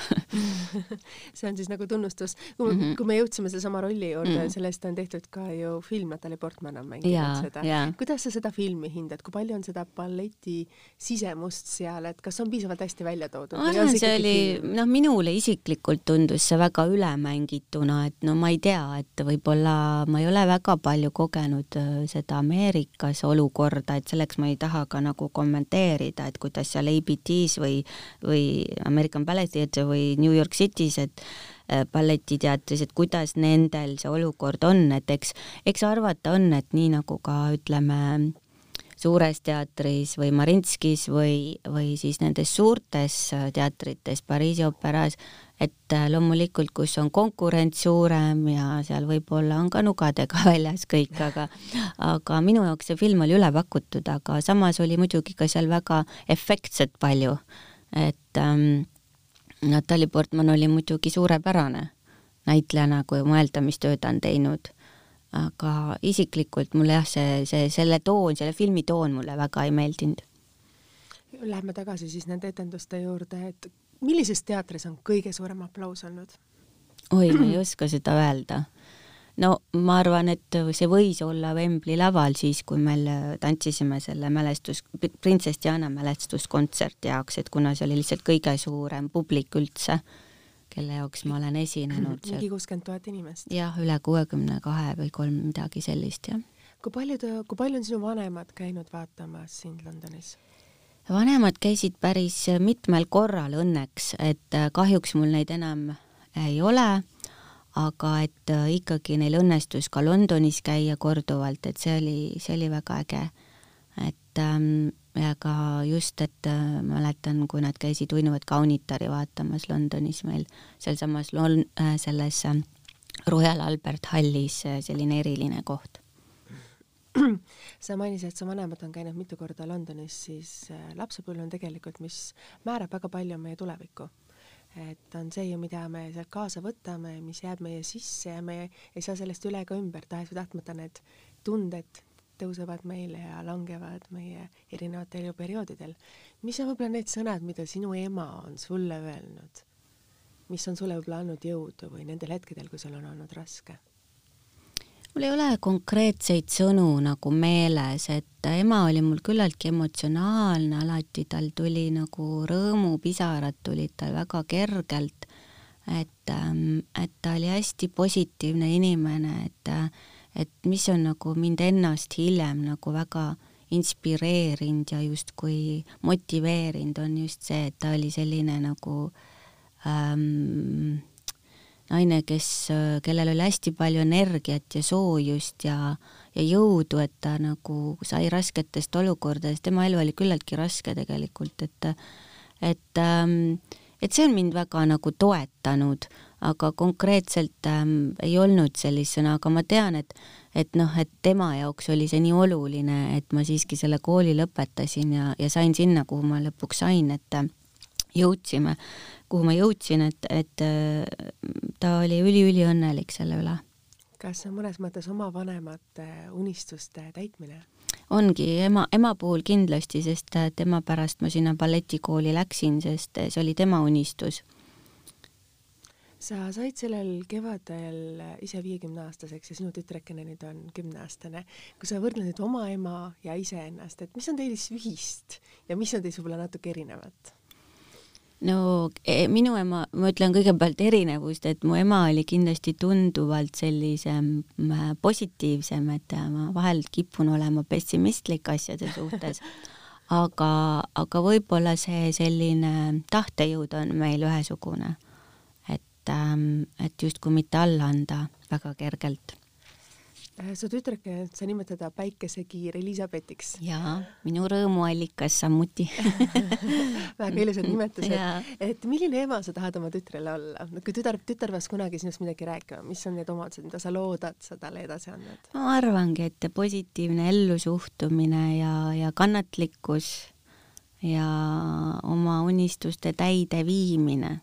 Speaker 1: see on siis nagu tunnustus. kui mm, -hmm. kui me jõudsime sellesama rolli juurde mm, -hmm. sellest on tehtud ka ju film, Natalja Portman on mänginud seda. kuidas kuidas sa seda filmi hindad, kui palju on seda balleti sisemust seal, et kas on piisavalt hästi välja toodud?
Speaker 2: ma arvan, see oli, noh, minule isiklikult tundus see väga ülemängituna, et no ma ei tea, et võib-olla ma ei ole väga palju kogenud äh, seda Ameerikas olukorda, et selleks ma ei taha ka nagu kommenteerida, et kuidas seal ABT-s või, või American Ballet Theatre või New York City's, et balletiteatris, et kuidas nendel see olukord on, et eks, eks arvata on, et nii nagu ka ütleme, suures teatris või Marinskis või, või siis nendes suurtes äh, teatrites, Pariisi ooperas, et äh, loomulikult, kus on konkurents suurem ja seal võib-olla on ka nugadega väljas kõik, aga aga minu jaoks see film oli üle pakutud, aga samas oli muidugi ka seal väga efektset palju, et ähm, Natali Portman oli muidugi suurepärane näitlejana, kui mõelda, mis tööd ta on teinud. aga isiklikult mulle jah, see, see, selle toon, selle filmi toon mulle väga ei meeldinud.
Speaker 1: Lähme tagasi siis nende etenduste juurde, et millises teatris on kõige suurem aplaus olnud?
Speaker 2: oi, ma ei oska seda öelda no ma arvan, et see võis olla Wembley laval siis, kui meil tantsisime selle mälestus, printsess Diana mälestuskontserti jaoks, et kuna see oli lihtsalt kõige suurem publik üldse, kelle jaoks ma olen esinenud.
Speaker 1: mingi kuuskümmend tuhat inimest?
Speaker 2: jah, üle kuuekümne kahe või kolm, midagi sellist, jah.
Speaker 1: kui palju ta, kui palju on sinu vanemad käinud vaatamas sind Londonis?
Speaker 2: vanemad käisid päris mitmel korral õnneks, et kahjuks mul neid enam ei ole aga et äh, ikkagi neil õnnestus ka Londonis käia korduvalt, et see oli, see oli väga äge. et ähm, ja ka just, et äh, mäletan, kui nad käisid uinuvat kaunitari vaatamas Londonis meil sealsamas Lon- äh,, selles äh, Royal Albert Hallis äh, selline eriline koht
Speaker 1: sa mainisid, et su vanemad on käinud mitu korda Londonis, siis äh, lapsepõlv on tegelikult, mis määrab väga palju meie tulevikku et on see ju, mida me sealt kaasa võtame, mis jääb meie sisse ja me ei saa sellest üle ega ümber, tahes või tahtmata need tunded tõusevad meile ja langevad meie erinevatel eluperioodidel. mis on võib-olla need sõnad, mida sinu ema on sulle öelnud, mis on sulle võib-olla andnud jõudu või nendel hetkedel, kui sul on olnud raske?
Speaker 2: Mul ei ole konkreetseid sõnu nagu meeles, et ema oli mul küllaltki emotsionaalne, alati tal tuli nagu rõõmupisarad tulid tal väga kergelt. et, ähm, et ta oli hästi positiivne inimene, et, et mis on nagu mind ennast hiljem nagu väga inspireerinud ja justkui motiveerinud, on just see, et ta oli selline nagu ähm, naine, kes, kellel oli hästi palju energiat ja soojust ja, ja jõudu, et ta nagu sai rasketest olukordadest, tema elu oli küllaltki raske tegelikult, et, et, ähm, et see on mind väga nagu toetanud, aga konkreetselt ähm, ei olnud sellist sõna, aga ma tean, et, et noh, et tema jaoks oli see nii oluline, et ma siiski selle kooli lõpetasin ja, ja sain sinna, kuhu ma lõpuks sain, et jõudsime kuhu ma jõudsin, et, et äh, ta oli üliüliõnnelik selle üle.
Speaker 1: kas see on mõnes mõttes oma vanemate unistuste täitmine?
Speaker 2: ongi ema, ema puhul kindlasti, sest tema pärast ma sinna balletikooli läksin, sest see oli tema unistus
Speaker 1: sa said sellel kevadel ise viiekümne aastaseks ja sinu tütrekene nüüd on kümneaastane. kui sa võrdled nüüd oma ema ja iseennast, et mis on teil siis ühist ja mis on teis võib-olla natuke erinevat?
Speaker 2: No e, minu ema, ma ütlen kõigepealt erinevust, et mu ema oli kindlasti tunduvalt sellisem äh, positiivsem, et ma vahel kipun olema pessimistlik asjade suhtes aga, aga võib-olla see selline tahtejõud on meil ühesugune et, ähm, et justkui mitte alla anda väga kergelt.
Speaker 1: Äh, su tütreke, sa nimetad teda päikesekiir Elizabethiks.
Speaker 2: jaa, minu rõõmuallikas samuti
Speaker 1: väga ilusad nimetused. et milline ema sa tahad oma tütrele olla? kui tütar, tütar peaks kunagi sinust midagi rääkima, mis on need omadused, mida sa loodad sa talle edasi andnud?
Speaker 2: ma arvangi, et positiivne ellusuhtumine ja, ja kannatlikkus ja oma unistuste täideviimine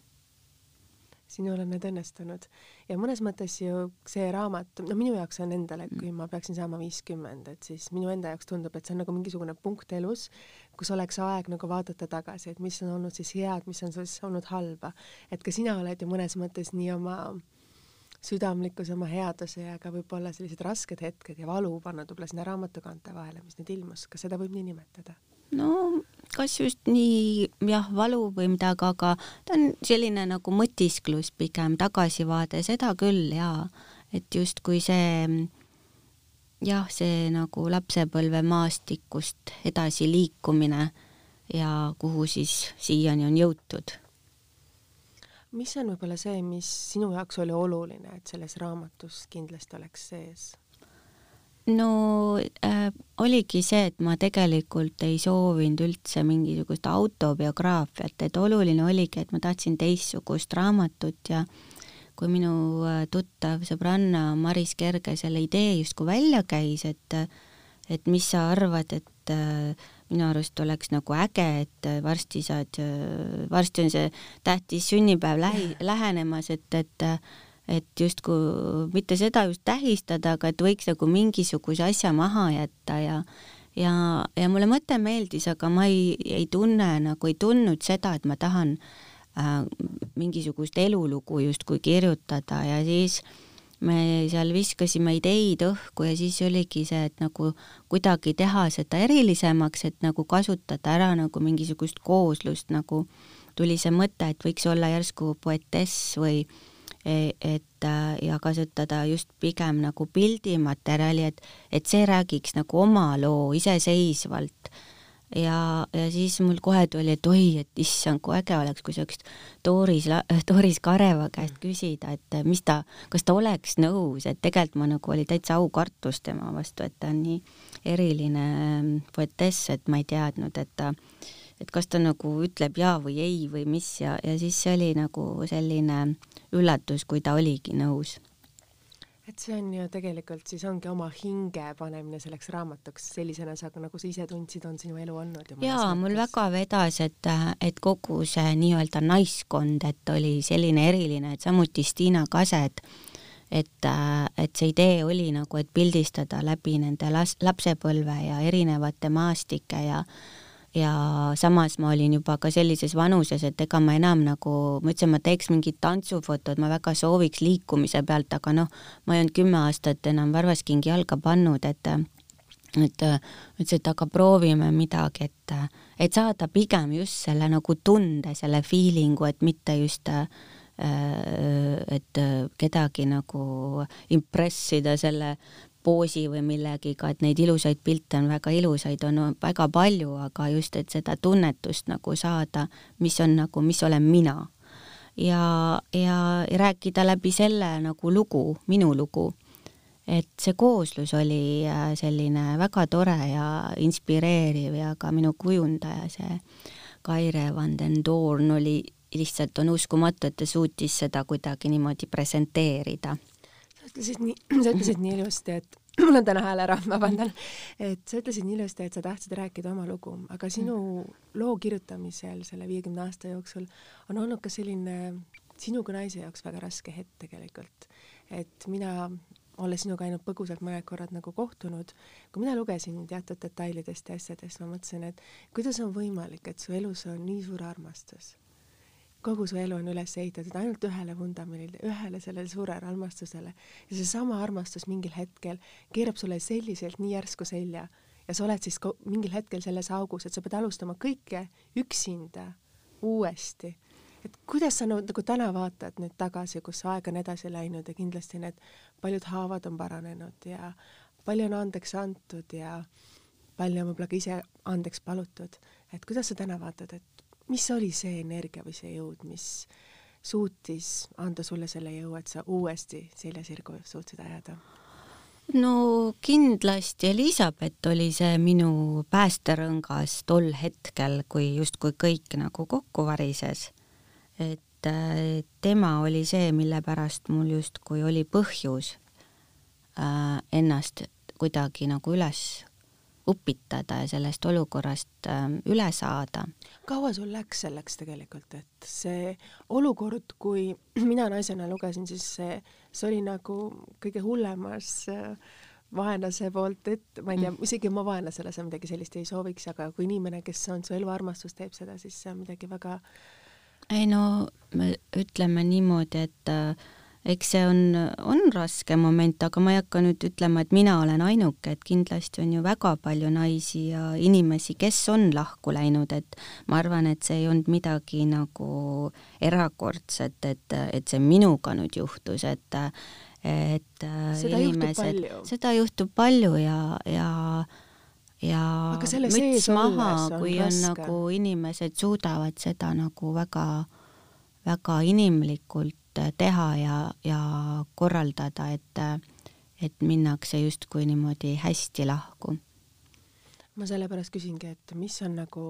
Speaker 1: sinul on need õnnestunud ja mõnes mõttes ju see raamat, no minu jaoks on endale, kui ma peaksin saama viiskümmend, et siis minu enda jaoks tundub, et see on nagu mingisugune punkt elus, kus oleks aeg nagu vaadata tagasi, et mis on olnud siis head, mis on siis olnud halba. et ka sina oled ju mõnes mõttes nii oma südamlikkuse, oma headuse ja ka võib-olla sellised rasked hetked ja valu pannud võib-olla sinna raamatukaante vahele, mis nüüd ilmus, kas seda võib nii nimetada?
Speaker 2: no kas just nii jah, valu või midagi, aga ta on selline nagu mõtisklus pigem, tagasivaade, seda küll jaa, et justkui see jah, see nagu lapsepõlve maastikust edasi liikumine ja kuhu siis siiani on jõutud.
Speaker 1: mis on võib-olla see, mis sinu jaoks oli oluline, et selles raamatus kindlasti oleks sees?
Speaker 2: No äh, oligi see, et ma tegelikult ei soovinud üldse mingisugust autobiograafiat, et oluline oligi, et ma tahtsin teistsugust raamatut ja kui minu äh, tuttav sõbranna Maris Kerge selle idee justkui välja käis, et et mis sa arvad, et äh, minu arust oleks nagu äge, et varsti saad, äh, varsti on see tähtis sünnipäev lähi, lähenemas, et, et et justkui mitte seda just tähistada, aga et võiks nagu mingisuguse asja maha jätta ja ja, ja mulle mõte meeldis, aga ma ei, ei tunne nagu, ei tundnud seda, et ma tahan äh, mingisugust elulugu justkui kirjutada ja siis me seal viskasime ideid õhku ja siis oligi see, et nagu kuidagi teha seda erilisemaks, et nagu kasutada ära nagu mingisugust kooslust, nagu tuli see mõte, et võiks olla järsku poetess või äh, et äh, ja kasutada just pigem nagu pildimaterjali, et, et see räägiks nagu oma loo iseseisvalt. ja, ja siis mul kohe tuli, et oi, et issand, kui äge oleks, kui saaks Doris, Doris Kareva käest küsida, et mis ta, kas ta oleks nõus, et tegelikult ma nagu oli täitsa aukartus tema vastu, et ta on nii eriline ähm, poetess, et ma ei teadnud, et ta et kas ta nagu ütleb jaa või ei või mis ja, ja siis see oli nagu selline üllatus, kui ta oligi nõus
Speaker 1: et see on ju tegelikult siis ongi oma hinge panemine selleks raamatuks, sellisena sa, nagu sa ise tundsid, on sinu elu olnud.
Speaker 2: jaa, mul väga vedas, et, et kogu see nii-öelda naiskond, et oli selline eriline, et samuti Stiina Kase, et et, et see idee oli nagu, et pildistada läbi nende las-, lapsepõlve ja erinevate maastike ja ja samas ma olin juba ka sellises vanuses, et ega ma enam nagu, ma ütlesin, ma teeks mingit tantsufotot, ma väga sooviks liikumise pealt, aga noh, ma ei olnud kümme aastat enam varvaskingi jalga pannud, et et ütlesin, et aga proovime midagi, et, et saada pigem just selle nagu tunde, selle feeling'u, et mitte just et kedagi nagu impressida selle poosi või millegiga, et neid ilusaid pilte on väga ilusaid, on väga palju, aga just, et seda tunnetust nagu saada, mis on nagu, mis olen mina. ja, ja rääkida läbi selle nagu lugu, minu lugu. et see kooslus oli äh, selline väga tore ja inspireeriv ja ka minu kujundaja, see Kaire van den Doorn oli lihtsalt on uskumatu, et ta suutis seda kuidagi niimoodi presenteerida
Speaker 1: ütlesid nii, sa ütlesid nii ilusti, et mul on täna hääl ära, vabandan, et sa ütlesid nii ilusti, et sa tahtsid rääkida oma lugu, aga sinu loo kirjutamisel selle viiekümne aasta jooksul on olnud ka selline sinu kui naise jaoks väga raske hetk tegelikult. et mina olles sinuga ainult põgusalt mõned korrad nagu kohtunud, kui mina lugesin teatud detailidest ja asjadest, ma mõtlesin, et kuidas on võimalik, et su elus on nii suur armastus. Kogu su elu on üles ehitatud ainult ühele vundamendile, ühele sellele suurele armastusele ja seesama armastus mingil hetkel keerab sulle selliselt nii järsku selja. Ja sa oled siis mingil hetkel selles augus, et sa pead alustama kõike üksinda uuesti. Et kuidas sa nagu täna vaatad nüüd tagasi, kus aeg on edasi läinud ja kindlasti need paljud haavad on paranenud ja palju on andeks antud ja palju on võib-olla ka ise andeks palutud, et kuidas sa täna vaatad, et mis oli see energia või see jõud, mis suutis anda sulle selle jõu, et sa uuesti selja sirgu suutsid ajada?
Speaker 2: no kindlasti Elizabeth oli see minu päästerõngas tol hetkel, kui justkui kõik nagu kokku varises et äh, tema oli see, mille pärast mul justkui oli põhjus äh, ennast kuidagi nagu üles upitada ja sellest olukorrast äh, üle saada.
Speaker 1: kaua sul läks selleks tegelikult, et see olukord, kui mina naisena lugesin, siis see, see oli nagu kõige hullemas vaenlase poolt, et ma ei tea mm., isegi oma vaenlasele sa midagi sellist ei sooviks, aga kui inimene, kes on su eluarmastus, teeb seda, siis see on midagi väga äh,
Speaker 2: ei no me ütleme niimoodi, et äh, eks see on, on raske moment, aga ma ei hakka nüüd ütlema, et mina olen ainuke, et kindlasti on ju väga palju naisi ja inimesi, kes on lahku läinud, et ma arvan, et see ei olnud midagi nagu erakordset, et, et see minuga nüüd juhtus, et et
Speaker 1: seda inimesed,
Speaker 2: seda juhtub palju ja, ja ja müts maha, kui on raske. nagu inimesed suudavad seda nagu väga, väga inimlikult teha ja, ja korraldada, et, et minnakse justkui niimoodi hästi lahku.
Speaker 1: ma sellepärast küsingi, et mis on nagu,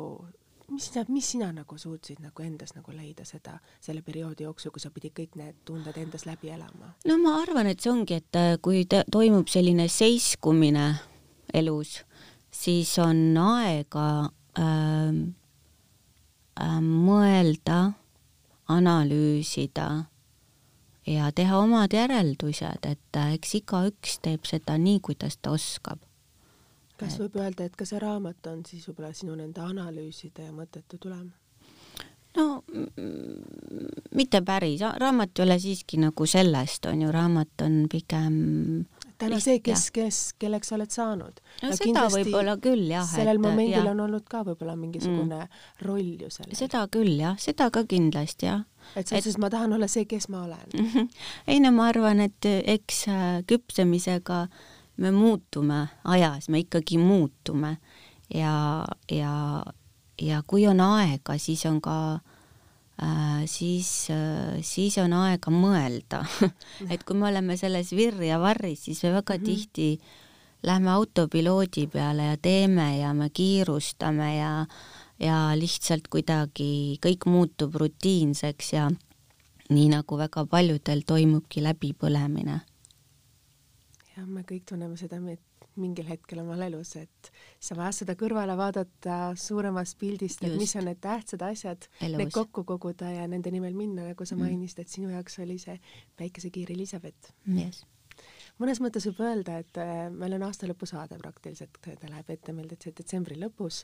Speaker 1: mis sina, mis sina nagu suutsid nagu endas nagu leida seda, selle perioodi jooksul, kui sa pidid kõik need tunded endas läbi elama?
Speaker 2: no ma arvan, et see ongi, et kui toimub selline seiskumine elus siis on aega äh, äh, mõelda, analüüsida ja teha omad järeldused, et äh, eks igaüks teeb seda nii, kuidas ta oskab.
Speaker 1: kas et... võib öelda, et ka see raamat on siis võib-olla sinu nende analüüside ja mõtete tulem?
Speaker 2: No mitte päris, raamat ei ole siiski nagu sellest, on ju, raamat on pigem
Speaker 1: täna see, kes, kes, kelleks oled saanud.
Speaker 2: no ja seda võib-olla küll jah.
Speaker 1: sellel et, momendil ja. on olnud ka võib-olla mingisugune mm. roll ju sellel.
Speaker 2: seda küll jah, seda ka kindlasti jah.
Speaker 1: et selles suhtes ma tahan olla see, kes ma olen.
Speaker 2: ei no ma arvan, et eks äh, küpsemisega me muutume ajas, me ikkagi muutume ja, ja, ja kui on aega, siis on ka äh, siis, äh, siis on aega mõelda et kui me oleme selles virr ja varris, siis me väga mm -hmm. tihti lähme autopiloodi peale ja teeme ja me kiirustame ja, ja lihtsalt kuidagi kõik muutub rutiinseks ja nii nagu väga paljudel toimubki läbipõlemine.
Speaker 1: jah, me kõik tunneme seda, et mingil hetkel omal elus, et sa vajad seda kõrvale vaadata suuremast pildist, et Just. mis on need tähtsad asjad, need kokku koguda ja nende nimel minna, nagu sa mm. mainisid, et sinu jaoks oli see päikesekiir Elizabeth
Speaker 2: yes..
Speaker 1: mõnes mõttes võib öelda, et äh, meil on aastalõpusaade praktiliselt, ta läheb ette meil detsembri lõpus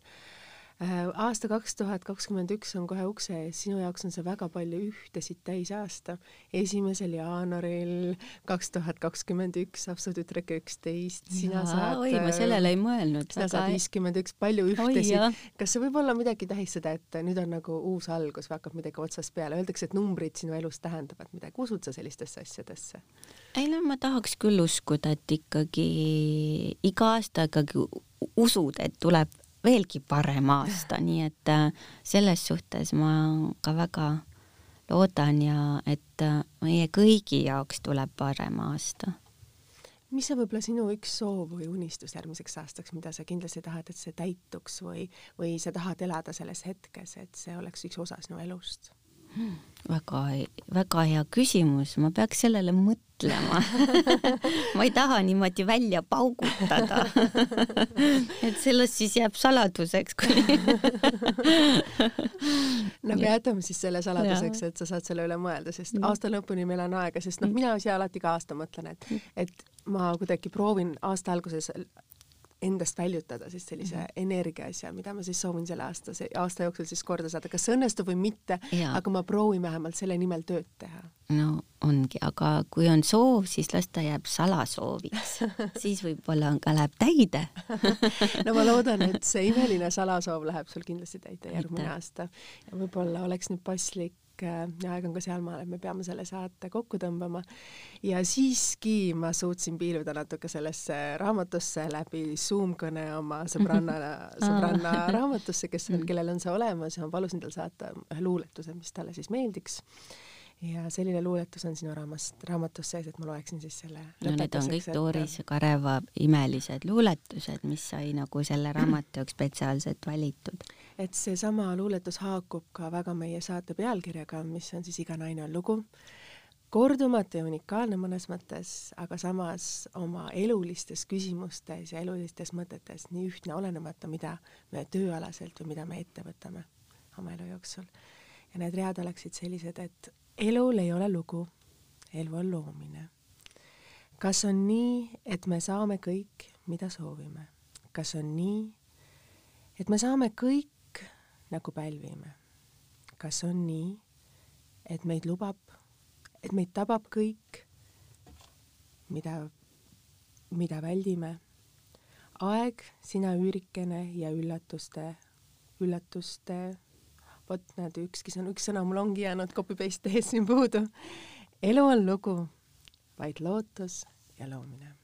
Speaker 1: aasta kaks tuhat kakskümmend üks on kohe ukse ees, sinu jaoks on see väga palju ühtesid täisaasta. esimesel jaanuaril kaks tuhat kakskümmend üks saab su tütrek üksteist, sina saad.
Speaker 2: oi, ma sellele ei mõelnud.
Speaker 1: sina saad viiskümmend üks, palju ühtesid. kas see võib olla midagi tähistada, et nüüd on nagu uus algus või hakkab midagi otsast peale, öeldakse, et numbrid sinu elus tähendavad midagi, usud sa sellistesse asjadesse?
Speaker 2: ei no ma tahaks küll uskuda, et ikkagi iga aasta ikkagi usud, et tuleb veelgi parem aasta, nii et äh, selles suhtes ma ka väga loodan ja et äh, meie kõigi jaoks tuleb parem aasta.
Speaker 1: mis on võib-olla sinu üks soov või unistus järgmiseks aastaks, mida sa kindlasti tahad, et see täituks või, või sa tahad elada selles hetkes, et see oleks üks osa sinu elust
Speaker 2: väga, väga hea küsimus, ma peaks sellele mõtlema. Ma ei taha niimoodi välja paugutada. Et sellest siis jääb saladuseks kuni
Speaker 1: no aga jätame siis selle saladuseks, et sa saad selle üle mõelda, sest mm. aasta lõpuni meil on aega, sest noh, mm. mina ise alati ka aasta mõtlen, et, et ma kuidagi proovin aasta alguses endast väljutada siis sellise mm -hmm. energia asja, mida ma siis soovin selle aasta, aasta jooksul siis korda saada, kas see õnnestub või mitte, aga ma proovin vähemalt selle nimel tööd teha.
Speaker 2: no ongi, aga kui on soov, siis las ta jääb salasooviks. Siis võib-olla on ka läheb täide.
Speaker 1: No ma loodan, et see imeline salasoov läheb sul kindlasti täide järgmine aasta. Ja võib-olla oleks nüüd paslik ja aeg on ka sealmaal, et me peame selle saate kokku tõmbama. ja siiski ma suutsin piiluda natuke sellesse raamatusse läbi Zoom kõne oma sõbranna sõbranna raamatusse, kes on, kellel on see olemas ja ma palusin tal saata ühe luuletuse, mis talle siis meeldiks ja selline luuletus on sinu raamast, raamatus sees, et ma loeksin siis selle
Speaker 2: no need on kõik Doris Kareva imelised luuletused, mis sai nagu selle raamatu jaoks spetsiaalselt valitud.
Speaker 1: Et seesama luuletus haakub ka väga meie saate pealkirjaga, mis on siis Iga naine on lugu, kordumatu ja unikaalne mõnes mõttes, aga samas oma elulistes küsimustes ja elulistes mõtetes nii ühtne, olenemata, mida me tööalaselt või mida me ette võtame oma elu jooksul. ja need read oleksid sellised, et elul ei ole lugu, elu on loomine. kas on nii, et me saame kõik, mida soovime? kas on nii, et me saame kõik, nagu pälvime? kas on nii, et meid lubab, et meid tabab kõik, mida, mida väldime? aeg, sina üürikene ja üllatuste, üllatuste vot näed, ükski sõna, üks sõna mul ongi jäänud copy-paste tehes siin puudu. elu on lugu, vaid lootus ja loomine.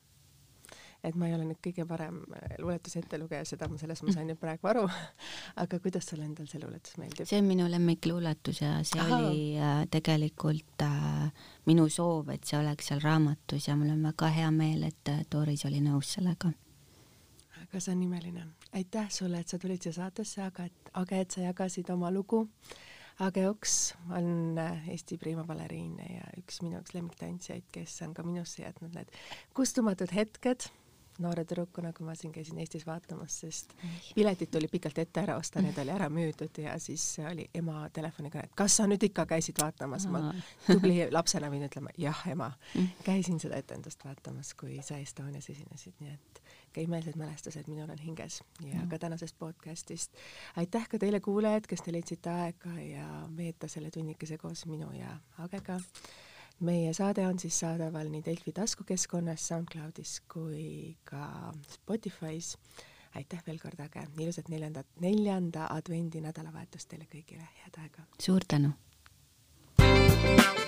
Speaker 1: Et ma ei ole nüüd kõige parem äh, luuletuse ettelugeja, seda ma, selles ma sain nüüd praegu aru. aga kuidas sulle endal see luuletus meeldib?
Speaker 2: see on minu lemmikluuletus ja see Aha. oli äh, tegelikult äh, minu soov, et see oleks seal raamatus ja mul on väga hea meel, et äh, Doris oli nõus sellega
Speaker 1: aga see on imeline. aitäh sulle, et sa tulid siia saatesse, aga et, aga et sa jagasid oma lugu. Age Oks on Eesti Prima baleriin ja üks minu üks lemmiktantsijaid, kes on ka minusse jätnud need kustumatud hetked noore tüdrukuna, kui ma siin käisin Eestis vaatamas, sest piletid tuli pikalt ette ära osta, need oli ära müüdud ja siis oli ema telefoniga, et kas sa nüüd ikka käisid vaatamas, ma tubli lapsena pidin ütlema jah, ema. Mm. käisin seda etendust vaatamas, kui sa Estonias esinesid, nii et ka imelised mälestused minul on hinges ja mm. ka tänasest podcastist. aitäh ka teile, kuulajad, kes te leidsite aega ja veeta selle tunnikese koos minu ja Agega meie saade on siis saadaval nii Delfi taskukeskkonnas, SoundCloudis kui ka Spotify's. aitäh veel kord, Age, ilusat neljandat, neljanda advendi nädalavahetust teile kõigile, head aega!
Speaker 2: suur tänu! thank you